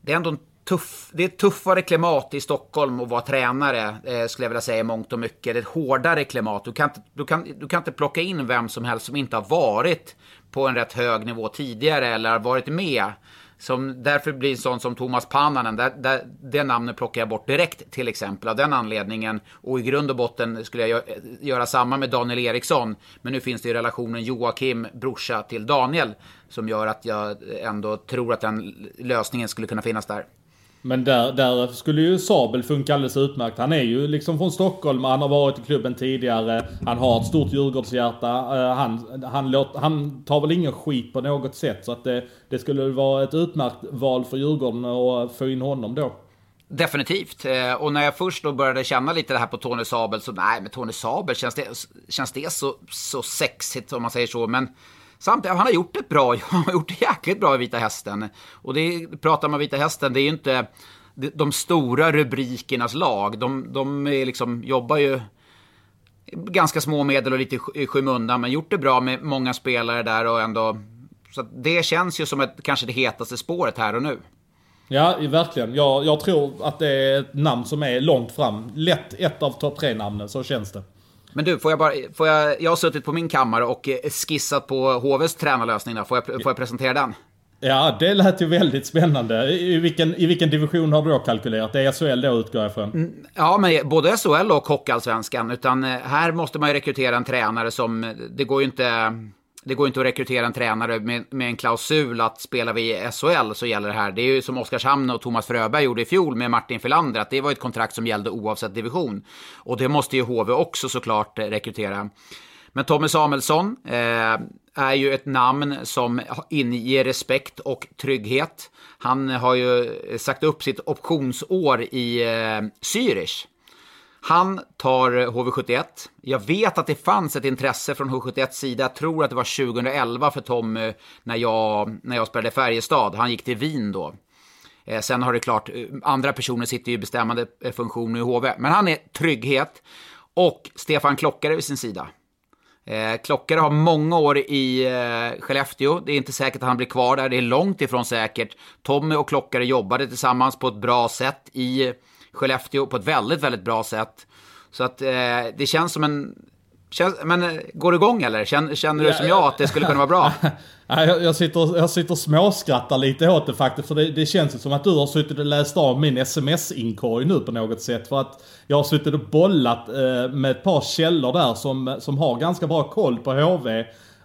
det är ändå en tuff, det är ett tuffare klimat i Stockholm att vara tränare, eh, skulle jag vilja säga i mångt och mycket. Det är ett hårdare klimat. Du kan, du, kan, du kan inte plocka in vem som helst som inte har varit på en rätt hög nivå tidigare eller har varit med. Som därför blir sån som Thomas Pannanen, där, där, det namnet plockar jag bort direkt till exempel av den anledningen. Och i grund och botten skulle jag göra samma med Daniel Eriksson. Men nu finns det ju relationen Joakim, brorsa till Daniel, som gör att jag ändå tror att den lösningen skulle kunna finnas där. Men där, där skulle ju Sabel funka alldeles utmärkt. Han är ju liksom från Stockholm, han har varit i klubben tidigare. Han har ett stort Djurgårdshjärta. Eh, han, han, låt, han tar väl ingen skit på något sätt. Så att det, det skulle vara ett utmärkt val för Djurgården att få in honom då. Definitivt. Eh, och när jag först då började känna lite det här på Tony Sabel så nej, men Tony Sabel, känns det, känns det så, så sexigt om man säger så? Men Samtidigt, han har gjort ett bra, han har gjort det jäkligt bra i Vita Hästen. Och det pratar man Vita Hästen, det är ju inte de stora rubrikernas lag. De, de är liksom, jobbar ju ganska små medel och lite i skymundan, men gjort det bra med många spelare där och ändå... Så det känns ju som ett, kanske det hetaste spåret här och nu. Ja, verkligen. Jag, jag tror att det är ett namn som är långt fram. Lätt ett av topp tre namnen, så känns det. Men du, får jag bara, får jag, jag har suttit på min kammare och eh, skissat på HVs tränarlösning där. Får jag, får jag presentera den? Ja, det lät ju väldigt spännande. I vilken, I vilken division har du då kalkylerat? Det är SHL då utgår jag ifrån? Mm, ja, men både SHL och Hockeyallsvenskan. Utan eh, här måste man ju rekrytera en tränare som... Det går ju inte det går inte att rekrytera en tränare med, med en klausul att spelar vi i SHL så gäller det här. Det är ju som Oskarshamn och Thomas Fröberg gjorde i fjol med Martin Filander, att det var ett kontrakt som gällde oavsett division. Och det måste ju HV också såklart eh, rekrytera. Men Tommy Samuelsson eh, är ju ett namn som inger respekt och trygghet. Han har ju eh, sagt upp sitt optionsår i eh, Zürich. Han tar eh, HV71. Jag vet att det fanns ett intresse från HV71 sida. Jag tror att det var 2011 för Tommy eh, när jag, när jag spelade Färjestad. Han gick till Wien då. Eh, sen har det klart, eh, andra personer sitter ju i bestämmande funktion i HV. Men han är trygghet. Och Stefan Klockare vid sin sida. Klockare har många år i Skellefteå. Det är inte säkert att han blir kvar där. Det är långt ifrån säkert. Tommy och Klockare jobbade tillsammans på ett bra sätt i Skellefteå på ett väldigt, väldigt bra sätt. Så att eh, det känns som en... Känns, men eh, går det igång eller? Känner, känner du som jag att det skulle kunna vara bra? jag, jag, sitter, jag sitter och småskrattar lite åt det faktiskt. För det, det känns som att du har suttit och läst av min sms-inkorg nu på något sätt. För att jag har suttit och bollat eh, med ett par källor där som, som har ganska bra koll på HV.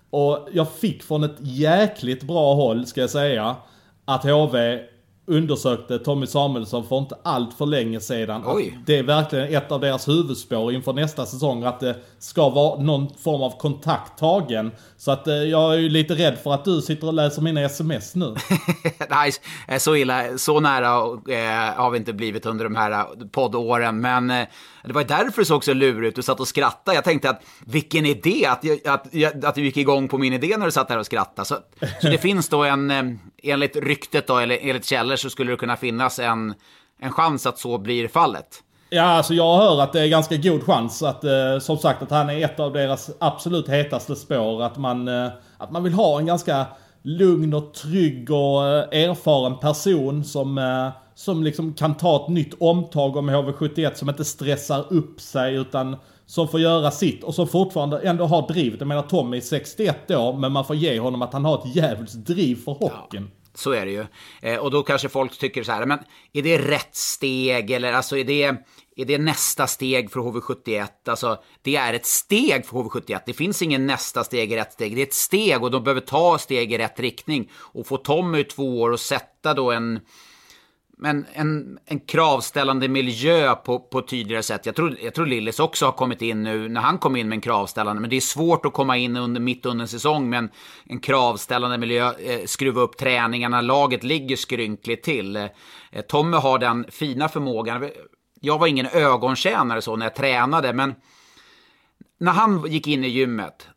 Och jag fick från ett jäkligt bra håll, ska jag säga, att HV undersökte Tommy Samuelsson för inte allt för länge sedan. Det är verkligen ett av deras huvudspår inför nästa säsong. Att det ska vara någon form av kontakt tagen. Så att eh, jag är ju lite rädd för att du sitter och läser mina sms nu. Nej, så illa, så nära eh, har vi inte blivit under de här eh, poddåren. Men eh, det var därför det såg så lurigt ut. Du satt och skrattade. Jag tänkte att vilken idé att, att, att du gick igång på min idé när du satt där och skrattade. Så, så det finns då en, eh, enligt ryktet då, eller enligt källor så skulle det kunna finnas en, en chans att så blir fallet. Ja, alltså jag hör att det är ganska god chans att, eh, som sagt, att han är ett av deras absolut hetaste spår. Att man, eh, att man vill ha en ganska lugn och trygg och eh, erfaren person som, eh, som liksom kan ta ett nytt omtag om HV71 som inte stressar upp sig utan som får göra sitt och som fortfarande ändå har drivet. Jag menar Tommy är 61 år men man får ge honom att han har ett jävligt driv för hockeyn. Ja. Så är det ju. Eh, och då kanske folk tycker så här, men är det rätt steg eller alltså är det, är det nästa steg för HV71? Alltså, det är ett steg för HV71. Det finns ingen nästa steg i rätt steg. Det är ett steg och de behöver ta steg i rätt riktning. Och få Tommy i två år och sätta då en men en, en kravställande miljö på, på tydligare sätt. Jag tror, jag tror Lillis också har kommit in nu när han kom in med en kravställande. Men det är svårt att komma in under, mitt under en säsong med en, en kravställande miljö. Eh, skruva upp träningarna. Laget ligger skrynkligt till. Eh, Tommy har den fina förmågan. Jag var ingen ögontjänare så när jag tränade. Men när han gick in i gymmet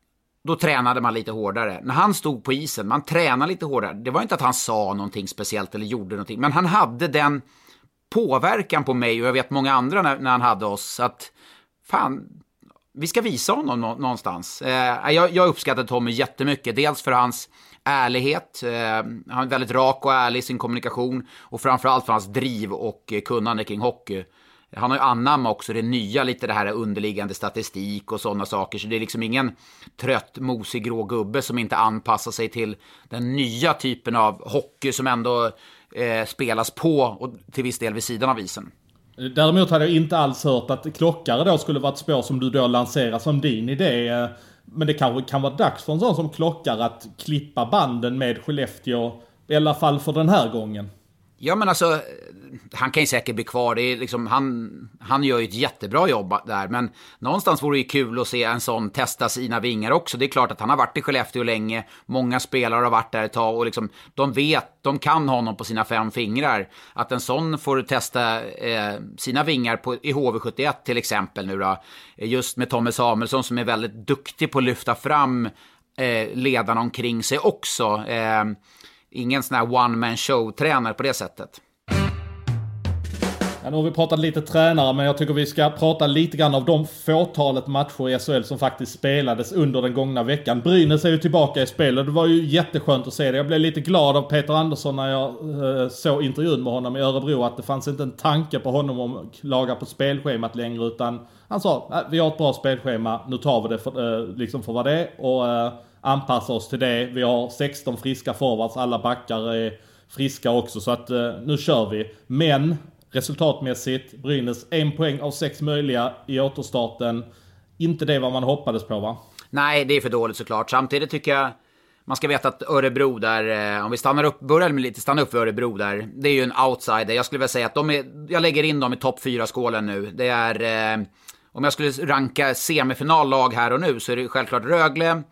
då tränade man lite hårdare. När han stod på isen, man tränade lite hårdare. Det var inte att han sa någonting speciellt eller gjorde någonting, men han hade den påverkan på mig och jag vet många andra när, när han hade oss att fan, vi ska visa honom nå någonstans. Eh, jag, jag uppskattade Tommy jättemycket, dels för hans ärlighet, eh, han är väldigt rak och ärlig i sin kommunikation och framförallt för hans driv och kunnande kring hockey. Han har ju anammat också det nya, lite det här underliggande statistik och sådana saker. Så det är liksom ingen trött, mosig grå gubbe som inte anpassar sig till den nya typen av hockey som ändå eh, spelas på och till viss del vid sidan av isen. Däremot hade jag inte alls hört att klockare då skulle vara ett spår som du då lanserar som din idé. Men det kanske kan vara dags för en sån som klockare att klippa banden med Skellefteå. I alla fall för den här gången. Ja men alltså, han kan ju säkert bli kvar. Det är liksom, han, han gör ju ett jättebra jobb där. Men någonstans vore det ju kul att se en sån testa sina vingar också. Det är klart att han har varit i Skellefteå länge. Många spelare har varit där ett tag och liksom, de vet, de kan honom på sina fem fingrar. Att en sån får testa eh, sina vingar på, i HV71 till exempel nu då. Just med Tommy Samuelsson som är väldigt duktig på att lyfta fram eh, ledarna omkring sig också. Eh, ingen sån här one man show-tränare på det sättet. Ja, nu har vi pratat lite tränare, men jag tycker vi ska prata lite grann av de fåtalet matcher i SHL som faktiskt spelades under den gångna veckan. Brynäs är ju tillbaka i spel och det var ju jätteskönt att se det. Jag blev lite glad av Peter Andersson när jag eh, såg intervjun med honom i Örebro att det fanns inte en tanke på honom om att laga på spelschemat längre utan han sa äh, vi har ett bra spelschema, nu tar vi det för, eh, liksom för vad det är och eh, anpassa oss till det. Vi har 16 friska forwards, alla backar är friska också så att eh, nu kör vi. Men Resultatmässigt, Brynäs en poäng av sex möjliga i återstarten. Inte det vad man hoppades på va? Nej, det är för dåligt såklart. Samtidigt tycker jag man ska veta att Örebro där, eh, om vi stannar upp, börjar med lite, stanna upp för Örebro där. Det är ju en outsider. Jag skulle vilja säga att de är, jag lägger in dem i topp 4-skålen nu. Det är, eh, om jag skulle ranka semifinallag här och nu så är det självklart Rögle,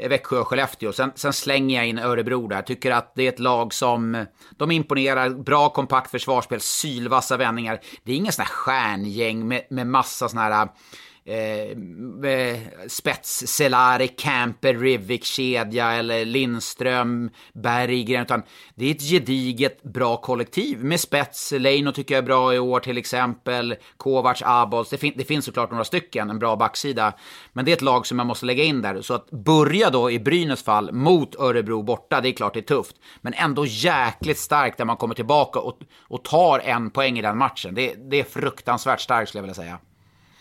Eh, Växjö och Skellefteå. Sen, sen, slänger jag in Örebro där. Tycker att det är ett lag som... De imponerar. Bra kompakt försvarsspel, sylvassa vändningar. Det är inget sånt här stjärngäng med, med massa såna här eh, eh spets, Selari, Camper, Rivik-kedja eller Lindström, Berggren. Utan det är ett gediget bra kollektiv med spets. Leino tycker jag är bra i år till exempel. Kovacs, Abols. Det, fin det finns såklart några stycken, en bra backsida. Men det är ett lag som man måste lägga in där. Så att börja då i Brynäs fall mot Örebro borta, det är klart det är tufft. Men ändå jäkligt starkt där man kommer tillbaka och, och tar en poäng i den matchen. Det, det är fruktansvärt starkt skulle jag vilja säga.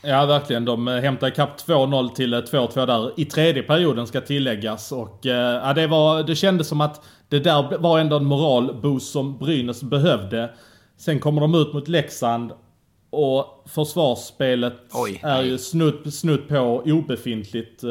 Ja, verkligen. De eh, hämtar ikapp 2-0 till eh, 2-2 där i tredje perioden ska tilläggas. Och eh, ja, det, var, det kändes som att det där var ändå en moralboost som Brynäs behövde. Sen kommer de ut mot Leksand och försvarsspelet Oj, är ju snudd, snudd på obefintligt, uh,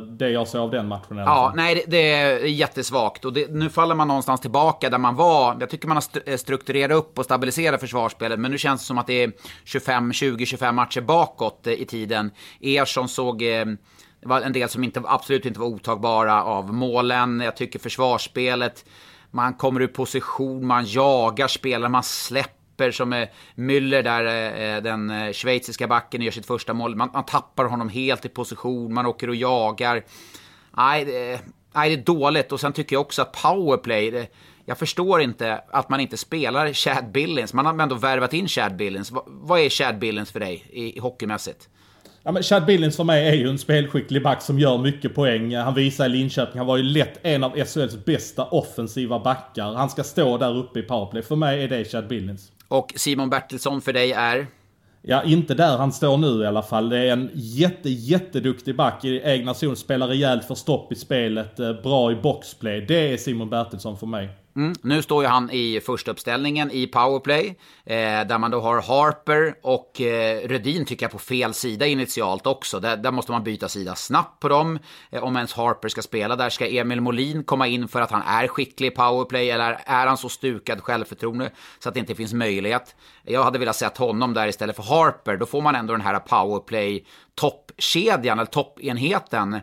det jag såg av den matchen. Ja, nej, det, det är jättesvagt. Och det, nu faller man någonstans tillbaka där man var. Jag tycker man har eh, strukturerat upp och stabiliserat försvarsspelet, men nu känns det som att det är 25, 20, 25 matcher bakåt eh, i tiden. Ersson såg... det var en del som inte, absolut inte var otagbara av målen. Jag tycker försvarssspelet, man kommer ur position, man jagar spelare, man släpper släpper som är Müller där, eh, eh, den eh, schweiziska backen, gör sitt första mål. Man, man tappar honom helt i position, man åker och jagar. Nej, det, nej, det är dåligt. Och sen tycker jag också att powerplay, det, jag förstår inte att man inte spelar Chad Billings. Man har ändå värvat in Chad Billings. Vad, vad är Chad Billings för dig i, i hockeymässigt? Ja, men Chad Billings för mig är ju en spelskicklig back som gör mycket poäng. Han visar i Linköping, han var ju lätt en av SHLs bästa offensiva backar. Han ska stå där uppe i powerplay. För mig är det Chad Billings. Och Simon Bertilsson för dig är? Ja, inte där han står nu i alla fall. Det är en jätte, jätteduktig back i egna zon. Spelar rejält för stopp i spelet. Eh, bra i boxplay. Det är Simon Bertilsson för mig. Mm. Nu står ju han i första uppställningen i powerplay, eh, där man då har Harper och eh, Rödin tycker jag på fel sida initialt också. Där, där måste man byta sida snabbt på dem. Eh, om ens Harper ska spela där, ska Emil Molin komma in för att han är skicklig i powerplay eller är han så stukad självförtroende så att det inte finns möjlighet? Jag hade velat sett honom där istället för Harper. Då får man ändå den här powerplay toppkedjan, eller toppenheten.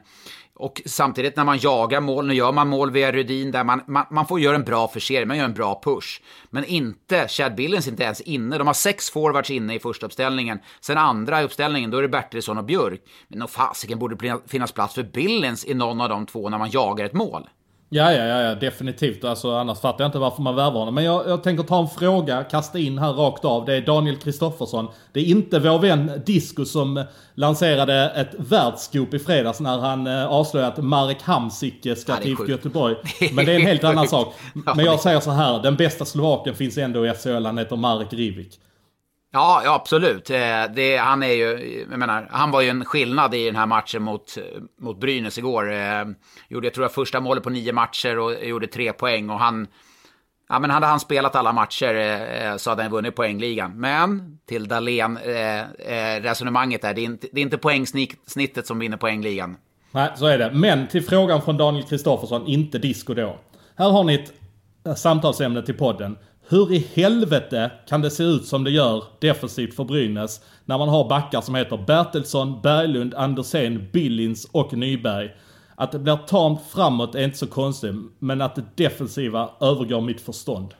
Och samtidigt när man jagar mål, nu gör man mål via Rudin där man, man, man får göra en bra försening, man gör en bra push. Men inte, Chad Billings inte ens inne. De har sex forwards inne i första uppställningen. Sen andra uppställningen, då är det Bertilsson och Björk. Men nog fasiken borde finnas plats för Billings i någon av de två när man jagar ett mål. Ja, ja, ja, definitivt. Alltså, annars fattar jag inte varför man värvar honom. Men jag, jag tänker ta en fråga, kasta in här rakt av. Det är Daniel Kristoffersson. Det är inte vår vän Disco som lanserade ett världsscoop i fredags när han eh, avslöjade att Marek Hamsik ska till IFK Göteborg. Men det är en helt annan sak. Men jag säger så här, den bästa slovaken finns ändå i SHL, han heter Marek Rivik. Ja, ja absolut. Eh, det, han, är ju, jag menar, han var ju en skillnad i den här matchen mot, mot Brynäs igår. Eh, gjorde, jag tror jag, första målet på nio matcher och gjorde tre poäng. Och han, ja, men hade han spelat alla matcher eh, så hade han vunnit poängligan. Men till Dahlén-resonemanget där, det är inte, det är inte poängsnittet som vinner poängligan. Nej, så är det. Men till frågan från Daniel Kristoffersson, inte disco då. Här har ni ett samtalsämne till podden. Hur i helvete kan det se ut som det gör defensivt för Brynäs när man har backar som heter Bertilsson, Berglund, Andersén, Billins och Nyberg? Att det blir tamt framåt är inte så konstigt, men att det defensiva övergår mitt förstånd.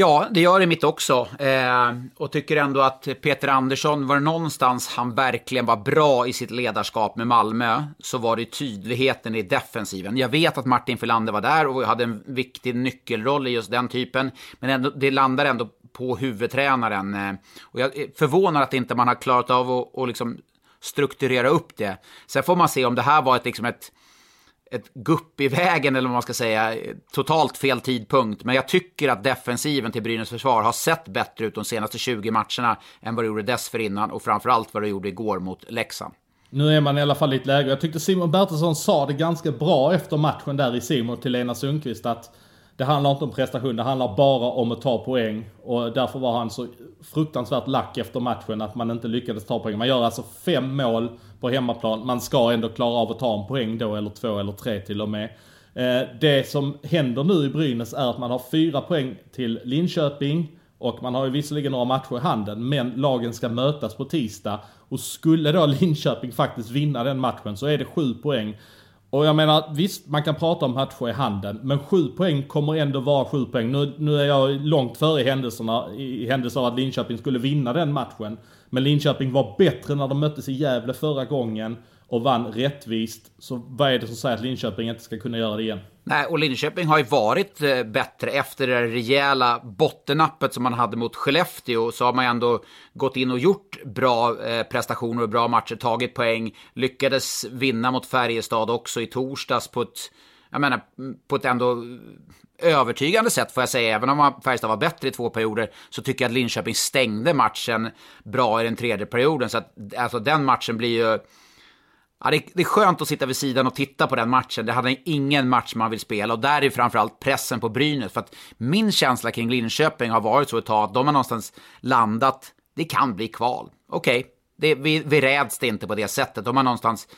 Ja, det gör det mitt också. Eh, och tycker ändå att Peter Andersson, var det någonstans han verkligen var bra i sitt ledarskap med Malmö, så var det tydligheten i defensiven. Jag vet att Martin Filander var där och hade en viktig nyckelroll i just den typen, men ändå, det landar ändå på huvudtränaren. Eh, och jag är förvånad att inte man har klarat av att, och liksom strukturera upp det. Sen får man se om det här var ett, liksom ett ett gupp i vägen, eller vad man ska säga, totalt fel tidpunkt. Men jag tycker att defensiven till Brynäs försvar har sett bättre ut de senaste 20 matcherna än vad det gjorde dessförinnan och framförallt vad det gjorde igår mot Leksand. Nu är man i alla fall i ett läge. Jag tyckte Simon Bertilsson sa det ganska bra efter matchen där i Simon till Lena Sundqvist att det handlar inte om prestation, det handlar bara om att ta poäng. Och därför var han så fruktansvärt lack efter matchen att man inte lyckades ta poäng. Man gör alltså fem mål på hemmaplan. Man ska ändå klara av att ta en poäng då, eller två eller tre till och med. Eh, det som händer nu i Brynäs är att man har fyra poäng till Linköping. Och man har ju visserligen några matcher i handen, men lagen ska mötas på tisdag. Och skulle då Linköping faktiskt vinna den matchen så är det sju poäng. Och jag menar, visst man kan prata om matcher i handen, men sju poäng kommer ändå vara sju poäng. Nu, nu är jag långt före händelserna, i händelse av att Linköping skulle vinna den matchen. Men Linköping var bättre när de möttes i Gävle förra gången och vann rättvist. Så vad är det som säger att Linköping inte ska kunna göra det igen? Nej, och Linköping har ju varit eh, bättre efter det rejäla bottennappet som man hade mot Skellefteå. Så har man ju ändå gått in och gjort bra eh, prestationer och bra matcher, tagit poäng. Lyckades vinna mot Färjestad också i torsdags på ett, jag menar, på ett ändå övertygande sätt får jag säga. Även om Färjestad var bättre i två perioder så tycker jag att Linköping stängde matchen bra i den tredje perioden. Så att alltså, den matchen blir ju Ja, det, är, det är skönt att sitta vid sidan och titta på den matchen. Det hade ingen match man vill spela och där är framförallt pressen på Brynäs. För att min känsla kring Linköping har varit så ett tag att de har någonstans landat, det kan bli kval. Okej, okay. vi, vi räds det inte på det sättet. De har någonstans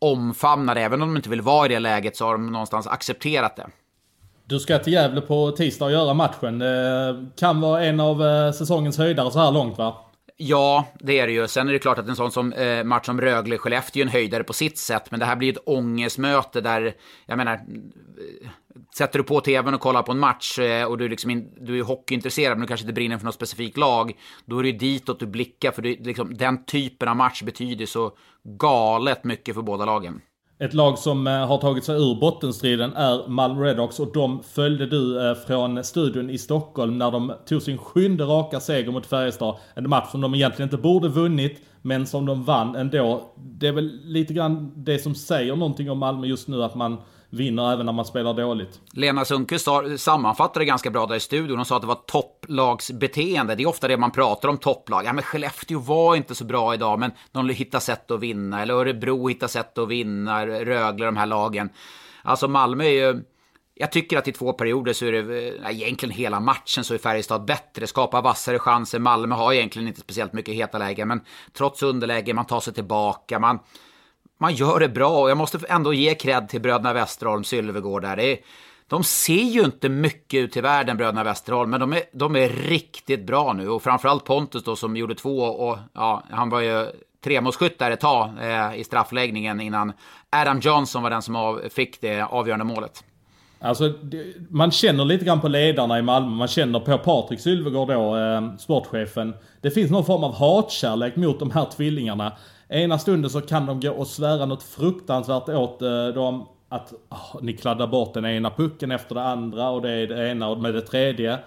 omfamnat det, även om de inte vill vara i det läget så har de någonstans accepterat det. Du ska till Gävle på tisdag och göra matchen. Det kan vara en av eh, säsongens höjdare så här långt va? Ja, det är det ju. Sen är det klart att en sån som, eh, match som Rögle-Skellefteå är en höjdare på sitt sätt. Men det här blir ett ångestmöte där, jag menar, eh, sätter du på tvn och kollar på en match eh, och du är, liksom in, du är hockeyintresserad men du kanske inte brinner för något specifikt lag. Då är det ju ditåt du blickar för det, liksom, den typen av match betyder så galet mycket för båda lagen. Ett lag som eh, har tagit sig ur bottenstriden är Malmö Redhawks och de följde du eh, från studion i Stockholm när de tog sin sjunde raka seger mot Färjestad. En match som de egentligen inte borde vunnit, men som de vann ändå. Det är väl lite grann det som säger någonting om Malmö just nu, att man vinner även när man spelar dåligt. Lena Sundqvist sammanfattade det ganska bra där i studion. Hon sa att det var topplagsbeteende. Det är ofta det man pratar om topplag. Ja, men Skellefteå var inte så bra idag, men de hittar sätt att vinna. Eller Örebro hittar sätt att vinna. Rögle, de här lagen. Alltså Malmö är ju jag tycker att i två perioder så är det, egentligen hela matchen så är Färjestad bättre, skapar vassare chanser. Malmö har egentligen inte speciellt mycket heta lägen, men trots underläge, man tar sig tillbaka, man, man gör det bra. Och jag måste ändå ge cred till bröderna Westerholm, Sylvegård där. Det är, de ser ju inte mycket ut i världen, bröderna Westerholm, men de är, de är riktigt bra nu. Och framförallt Pontus då som gjorde två och ja, han var ju tremålsskytt där ett tag eh, i straffläggningen innan Adam Johnson var den som av, fick det avgörande målet. Alltså, man känner lite grann på ledarna i Malmö. Man känner på Patrik Sylvegård då, eh, sportchefen. Det finns någon form av hatkärlek mot de här tvillingarna. Ena stunden så kan de gå och svära något fruktansvärt åt eh, dem. Att oh, ni kladdar bort den ena pucken efter det andra och det är det ena med det tredje.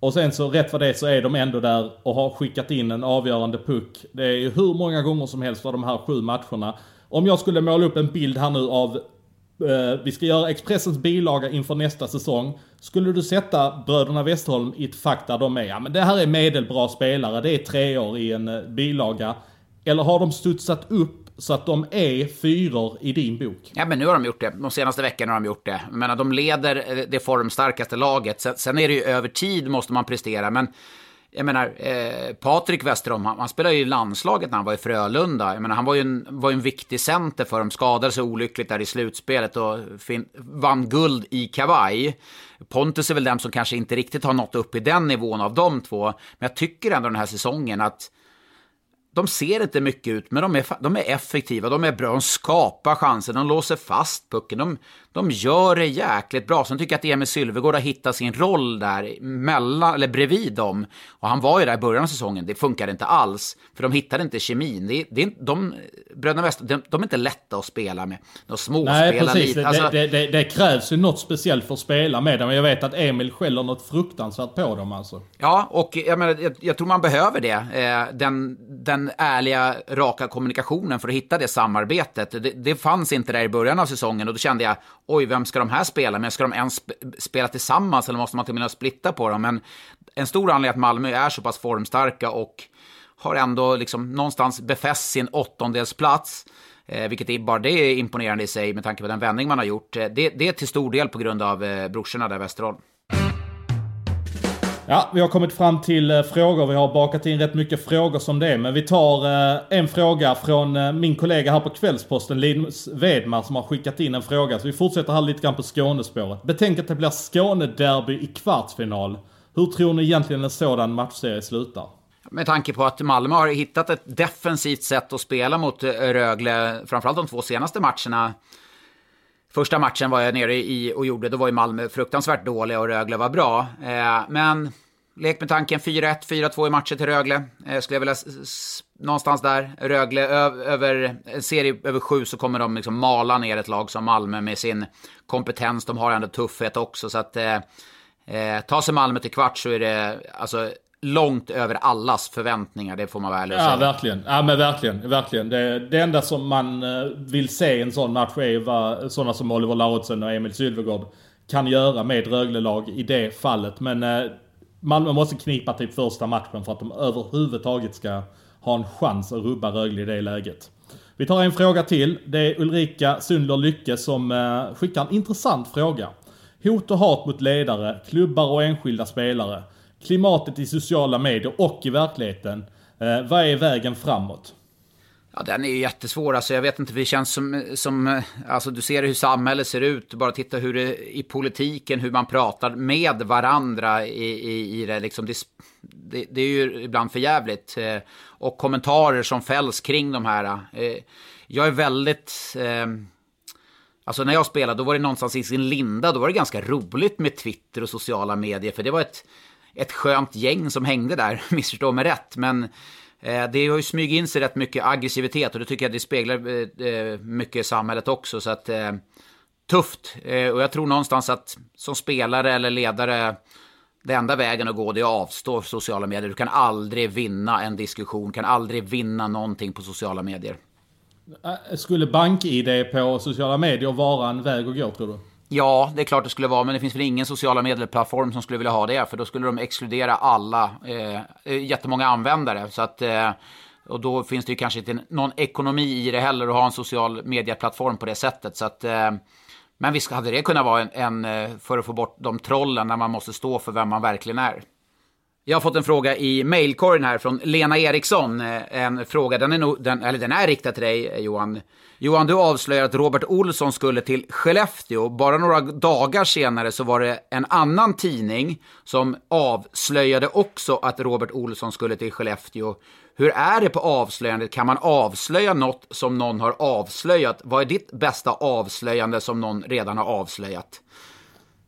Och sen så rätt vad det så är de ändå där och har skickat in en avgörande puck. Det är ju hur många gånger som helst av de här sju matcherna. Om jag skulle måla upp en bild här nu av Eh, vi ska göra Expressens bilaga inför nästa säsong. Skulle du sätta bröderna Westholm i ett fack där de är, ja men det här är medelbra spelare, det är tre år i en eh, bilaga. Eller har de studsat upp så att de är fyror i din bok. Ja, men nu har de gjort det. De senaste veckorna har de gjort det. Jag menar, de leder eh, det formstarkaste laget. Sen, sen är det ju över tid måste man prestera. Men jag menar, eh, Patrik Westerholm, han, han spelade ju i landslaget när han var i Frölunda. Jag menar, han var ju en, var en viktig center för dem, skadade sig olyckligt där i slutspelet och fin, vann guld i kavaj. Pontus är väl den som kanske inte riktigt har nått upp i den nivån av de två. Men jag tycker ändå den här säsongen att de ser inte mycket ut, men de är, de är effektiva, de är bra, de skapar chanser, de låser fast pucken, de, de gör det jäkligt bra. Sen tycker jag att Emil Sylvegård har hittat sin roll där mellan, eller bredvid dem. Och han var ju där i början av säsongen, det funkade inte alls. För de hittade inte kemin. Det, det, de, Bröderna Wester, de, de, är inte lätta att spela med. De småspelar Nej, precis. lite. Alltså... Det, det, det, krävs ju något speciellt för att spela med dem. Jag vet att Emil skäller något fruktansvärt på dem alltså. Ja, och jag, menar, jag, jag tror man behöver det. Eh, den, den ärliga, raka kommunikationen för att hitta det samarbetet. Det, det fanns inte där i början av säsongen och då kände jag, oj, vem ska de här spela med? Ska de ens spela tillsammans eller måste man till och med splitta på dem? Men en stor anledning att Malmö är så pass formstarka och har ändå liksom någonstans befäst sin åttondelsplats. Eh, vilket är, bara det är imponerande i sig med tanke på den vändning man har gjort. Eh, det, det är till stor del på grund av eh, brorsorna där Västerholm. Ja, vi har kommit fram till eh, frågor. Vi har bakat in rätt mycket frågor som det är. Men vi tar eh, en fråga från eh, min kollega här på Kvällsposten, Linus Vedmar, som har skickat in en fråga. Så vi fortsätter här lite grann på Skånespåret. Betänk att det blir Skånederby i kvartsfinal. Hur tror ni egentligen en sådan matchserie slutar? Med tanke på att Malmö har hittat ett defensivt sätt att spela mot Rögle, framförallt de två senaste matcherna. Första matchen var jag nere i och gjorde, då var ju Malmö fruktansvärt dåliga och Rögle var bra. Eh, men lek med tanken 4-1, 4-2 i matcher till Rögle. Eh, skulle jag vilja någonstans där. Rögle över en serie över sju så kommer de liksom mala ner ett lag som Malmö med sin kompetens. De har ändå tuffhet också så att eh, eh ta sig Malmö till kvart så är det alltså långt över allas förväntningar, det får man väl säga. Ja, verkligen. Ja, men verkligen. verkligen. Det, det enda som man eh, vill se i en sån match är vad sådana som Oliver Lauritsen och Emil Sylvegård kan göra med Rögle-lag i det fallet. Men eh, Malmö måste knipa typ första matchen för att de överhuvudtaget ska ha en chans att rubba Rögle i det läget. Vi tar en fråga till. Det är Ulrika Sundler Lycke som eh, skickar en intressant fråga. Hot och hat mot ledare, klubbar och enskilda spelare klimatet i sociala medier och i verkligheten. Eh, vad är vägen framåt? Ja, den är ju jättesvår. Alltså, jag vet inte, det känns som, som... Eh, alltså, du ser hur samhället ser ut. Bara titta hur det i politiken, hur man pratar med varandra i, i, i det. Liksom, det, det, det är ju ibland för jävligt. Eh, och kommentarer som fälls kring de här. Eh, jag är väldigt... Eh, alltså när jag spelade, då var det någonstans i sin linda. Då var det ganska roligt med Twitter och sociala medier. För det var ett ett skönt gäng som hängde där, missförstå mig rätt. Men eh, det har ju smugit in sig rätt mycket aggressivitet och det tycker jag det speglar eh, eh i samhället också. Så att, eh, tufft. Eh, och jag tror någonstans att som spelare eller ledare, det enda vägen att gå det är att avstå sociala medier. Du kan aldrig vinna en diskussion, kan aldrig vinna någonting på sociala medier. Äh, skulle bank-id på sociala medier vara en väg att gå tror du? Ja, det är klart det skulle vara, men det finns väl ingen sociala medieplattform som skulle vilja ha det, för då skulle de exkludera alla, eh, eh, jättemånga användare. Så att, eh, och då finns det ju kanske inte någon ekonomi i det heller att ha en social medieplattform på det sättet. Så att, eh, men visst hade det kunnat vara en, en, eh, för att få bort de trollen när man måste stå för vem man verkligen är. Jag har fått en fråga i mailkorgen här från Lena Eriksson. Eh, en fråga, den är, nog, den, eller den är riktad till dig eh, Johan. Johan, du avslöjar att Robert Olsson skulle till Skellefteå. Bara några dagar senare så var det en annan tidning som avslöjade också att Robert Olsson skulle till Skellefteå. Hur är det på avslöjandet? Kan man avslöja något som någon har avslöjat? Vad är ditt bästa avslöjande som någon redan har avslöjat?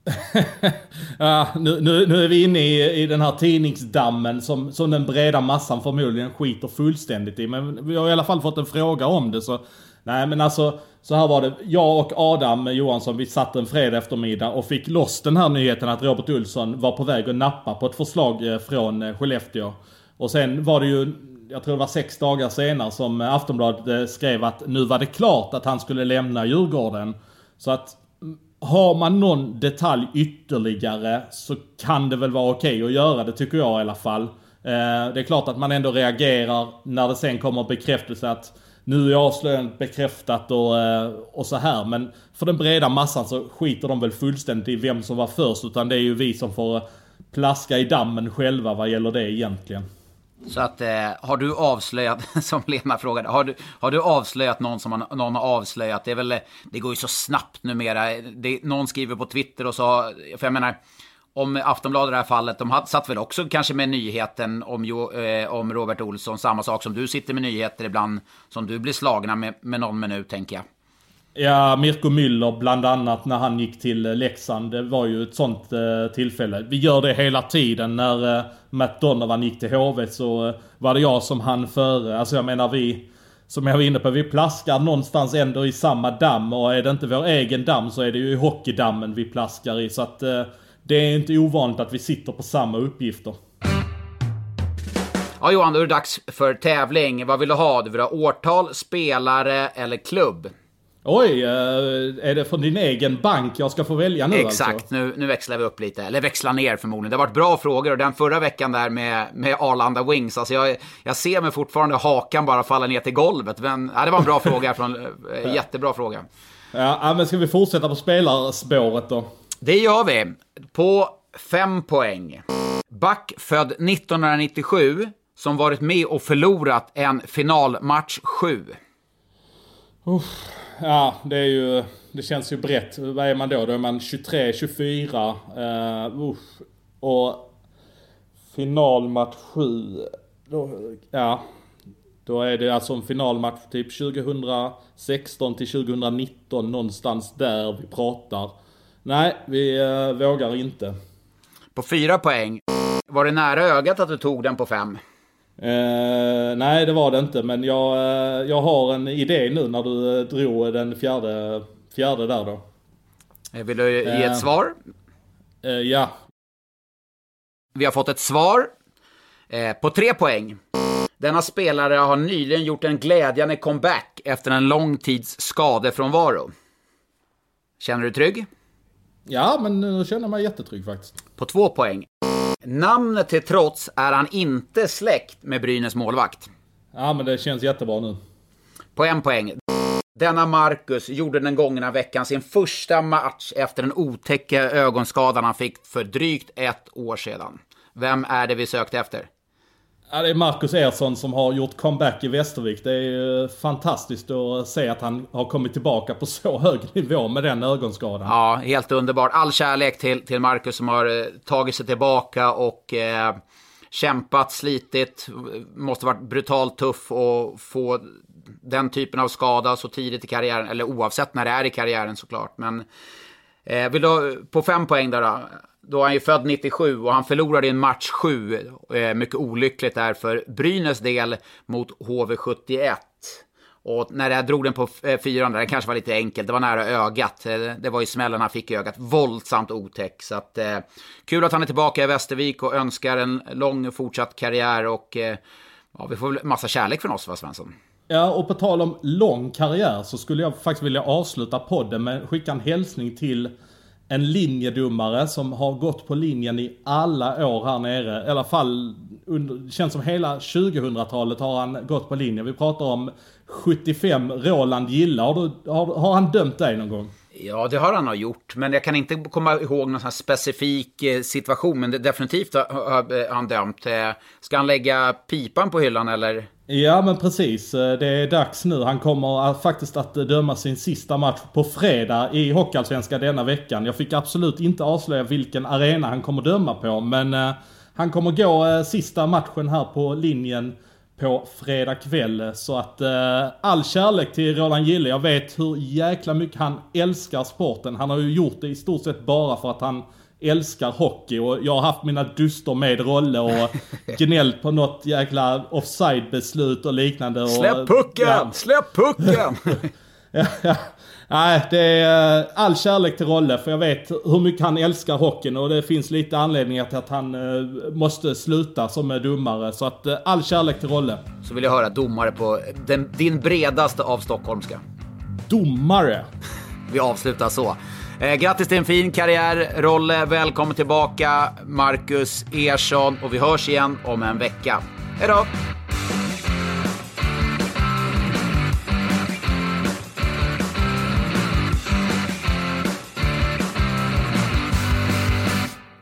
ja, nu, nu, nu är vi inne i, i den här tidningsdammen som, som den breda massan förmodligen skiter fullständigt i. Men vi har i alla fall fått en fråga om det så... Nej men alltså, så här var det. Jag och Adam Johansson, vi satt en fredag eftermiddag och fick loss den här nyheten att Robert Olsson var på väg att nappa på ett förslag eh, från eh, Skellefteå. Och sen var det ju, jag tror det var sex dagar senare som Aftonbladet eh, skrev att nu var det klart att han skulle lämna Djurgården. Så att har man någon detalj ytterligare så kan det väl vara okej okay att göra det tycker jag i alla fall. Eh, det är klart att man ändå reagerar när det sen kommer bekräftelse att nu är avslöjandet bekräftat och, eh, och så här. Men för den breda massan så skiter de väl fullständigt i vem som var först. Utan det är ju vi som får plaska i dammen själva vad gäller det egentligen. Så att, eh, har du avslöjat, som Lena frågade, har du, har du avslöjat någon som man, någon har avslöjat? Det, är väl, det går ju så snabbt numera. Det, någon skriver på Twitter och så, för jag menar, om Aftonbladet i det här fallet, de satt väl också kanske med nyheten om, eh, om Robert Olsson, samma sak som du sitter med nyheter ibland, som du blir slagna med, med någon minut tänker jag. Ja, Mirko Müller bland annat när han gick till eh, Leksand. Det var ju ett sånt eh, tillfälle. Vi gör det hela tiden. När eh, Matt Donovan gick till HV så eh, var det jag som hann före. Alltså jag menar vi... Som jag var inne på, vi plaskar någonstans ändå i samma damm. Och är det inte vår egen damm så är det ju i hockeydammen vi plaskar i. Så att eh, det är inte ovanligt att vi sitter på samma uppgifter. Ja Johan, då är det dags för tävling. Vad vill du ha? Du vill ha årtal, spelare eller klubb? Oj, eh, är det från din egen bank jag ska få välja nu Exakt, alltså? nu, nu växlar vi upp lite. Eller växlar ner förmodligen. Det har varit bra frågor och den förra veckan där med, med Arlanda Wings. Alltså jag, jag ser mig fortfarande hakan bara falla ner till golvet. Men ja, det var en bra fråga. Från, eh, jättebra fråga. Ja, men ska vi fortsätta på spelarspåret då? Det gör vi. På fem poäng. Back född 1997 som varit med och förlorat en finalmatch 7. Uff. Ja, det är ju... Det känns ju brett. Vad är man då? Då är man 23, 24. Uh, och finalmatch 7. Då, ja. Då är det alltså en finalmatch typ 2016 till 2019 någonstans där vi pratar. Nej, vi uh, vågar inte. På fyra poäng. Var det nära ögat att du tog den på fem? Eh, nej det var det inte men jag, eh, jag har en idé nu när du eh, drog den fjärde, fjärde där då. Eh, vill du ge ett svar? Eh, ja. Vi har fått ett svar på tre poäng. Denna spelare har nyligen gjort en glädjande comeback efter en lång tids skadefrånvaro. Känner du trygg? Ja, men nu känner jag mig jättetrygg faktiskt. På två poäng. Namnet till trots är han inte släkt med Brynäs målvakt. Ja, men det känns jättebra nu. På en poäng. Denna Marcus gjorde den gångna veckan sin första match efter den otäcka ögonskadan han fick för drygt ett år sedan. Vem är det vi sökte efter? Ja, det är Marcus Ersson som har gjort comeback i Västervik. Det är ju fantastiskt att se att han har kommit tillbaka på så hög nivå med den ögonskadan. Ja, helt underbart. All kärlek till, till Marcus som har eh, tagit sig tillbaka och eh, kämpat, slitit. Måste varit brutalt tuff och få den typen av skada så tidigt i karriären. Eller oavsett när det är i karriären såklart. Men eh, vill du på fem poäng där då? Då är han ju född 97 och han förlorade en match 7. Eh, mycket olyckligt där för Brynäs del mot HV71. Och när jag drog den på 400, eh, det kanske var lite enkelt, det var nära ögat. Eh, det var ju smällen han fick i ögat, våldsamt otäck. Så att, eh, kul att han är tillbaka i Västervik och önskar en lång fortsatt karriär och eh, ja, vi får väl massa kärlek från oss va Svensson? Ja, och på tal om lång karriär så skulle jag faktiskt vilja avsluta podden med att skicka en hälsning till en linjedomare som har gått på linjen i alla år här nere. I alla fall, under, känns som hela 2000-talet har han gått på linjen. Vi pratar om 75 Roland Gilla. Har, du, har, har han dömt dig någon gång? Ja, det har han nog gjort. Men jag kan inte komma ihåg någon sån specifik eh, situation. Men definitivt har eh, han dömt. Eh, ska han lägga pipan på hyllan eller? Ja men precis, det är dags nu. Han kommer faktiskt att döma sin sista match på fredag i Hockeyallsvenskan denna veckan. Jag fick absolut inte avslöja vilken arena han kommer döma på men han kommer gå sista matchen här på linjen på fredag kväll. Så att eh, all kärlek till Roland Gille. Jag vet hur jäkla mycket han älskar sporten. Han har ju gjort det i stort sett bara för att han älskar hockey och jag har haft mina duster med Rolle och gnällt på något jäkla offside-beslut och liknande. Och, släpp pucken! Ja. Släpp pucken! ja, ja. Nej, det är eh, all kärlek till Rolle för jag vet hur mycket han älskar hockeyn och det finns lite anledningar till att han eh, måste sluta som domare. Så att eh, all kärlek till Rolle. Så vill jag höra domare på den, din bredaste av stockholmska. Domare? Vi avslutar så. Eh, grattis till en fin karriär, Rolle. Välkommen tillbaka, Marcus Ersson. Och vi hörs igen om en vecka. Hej då!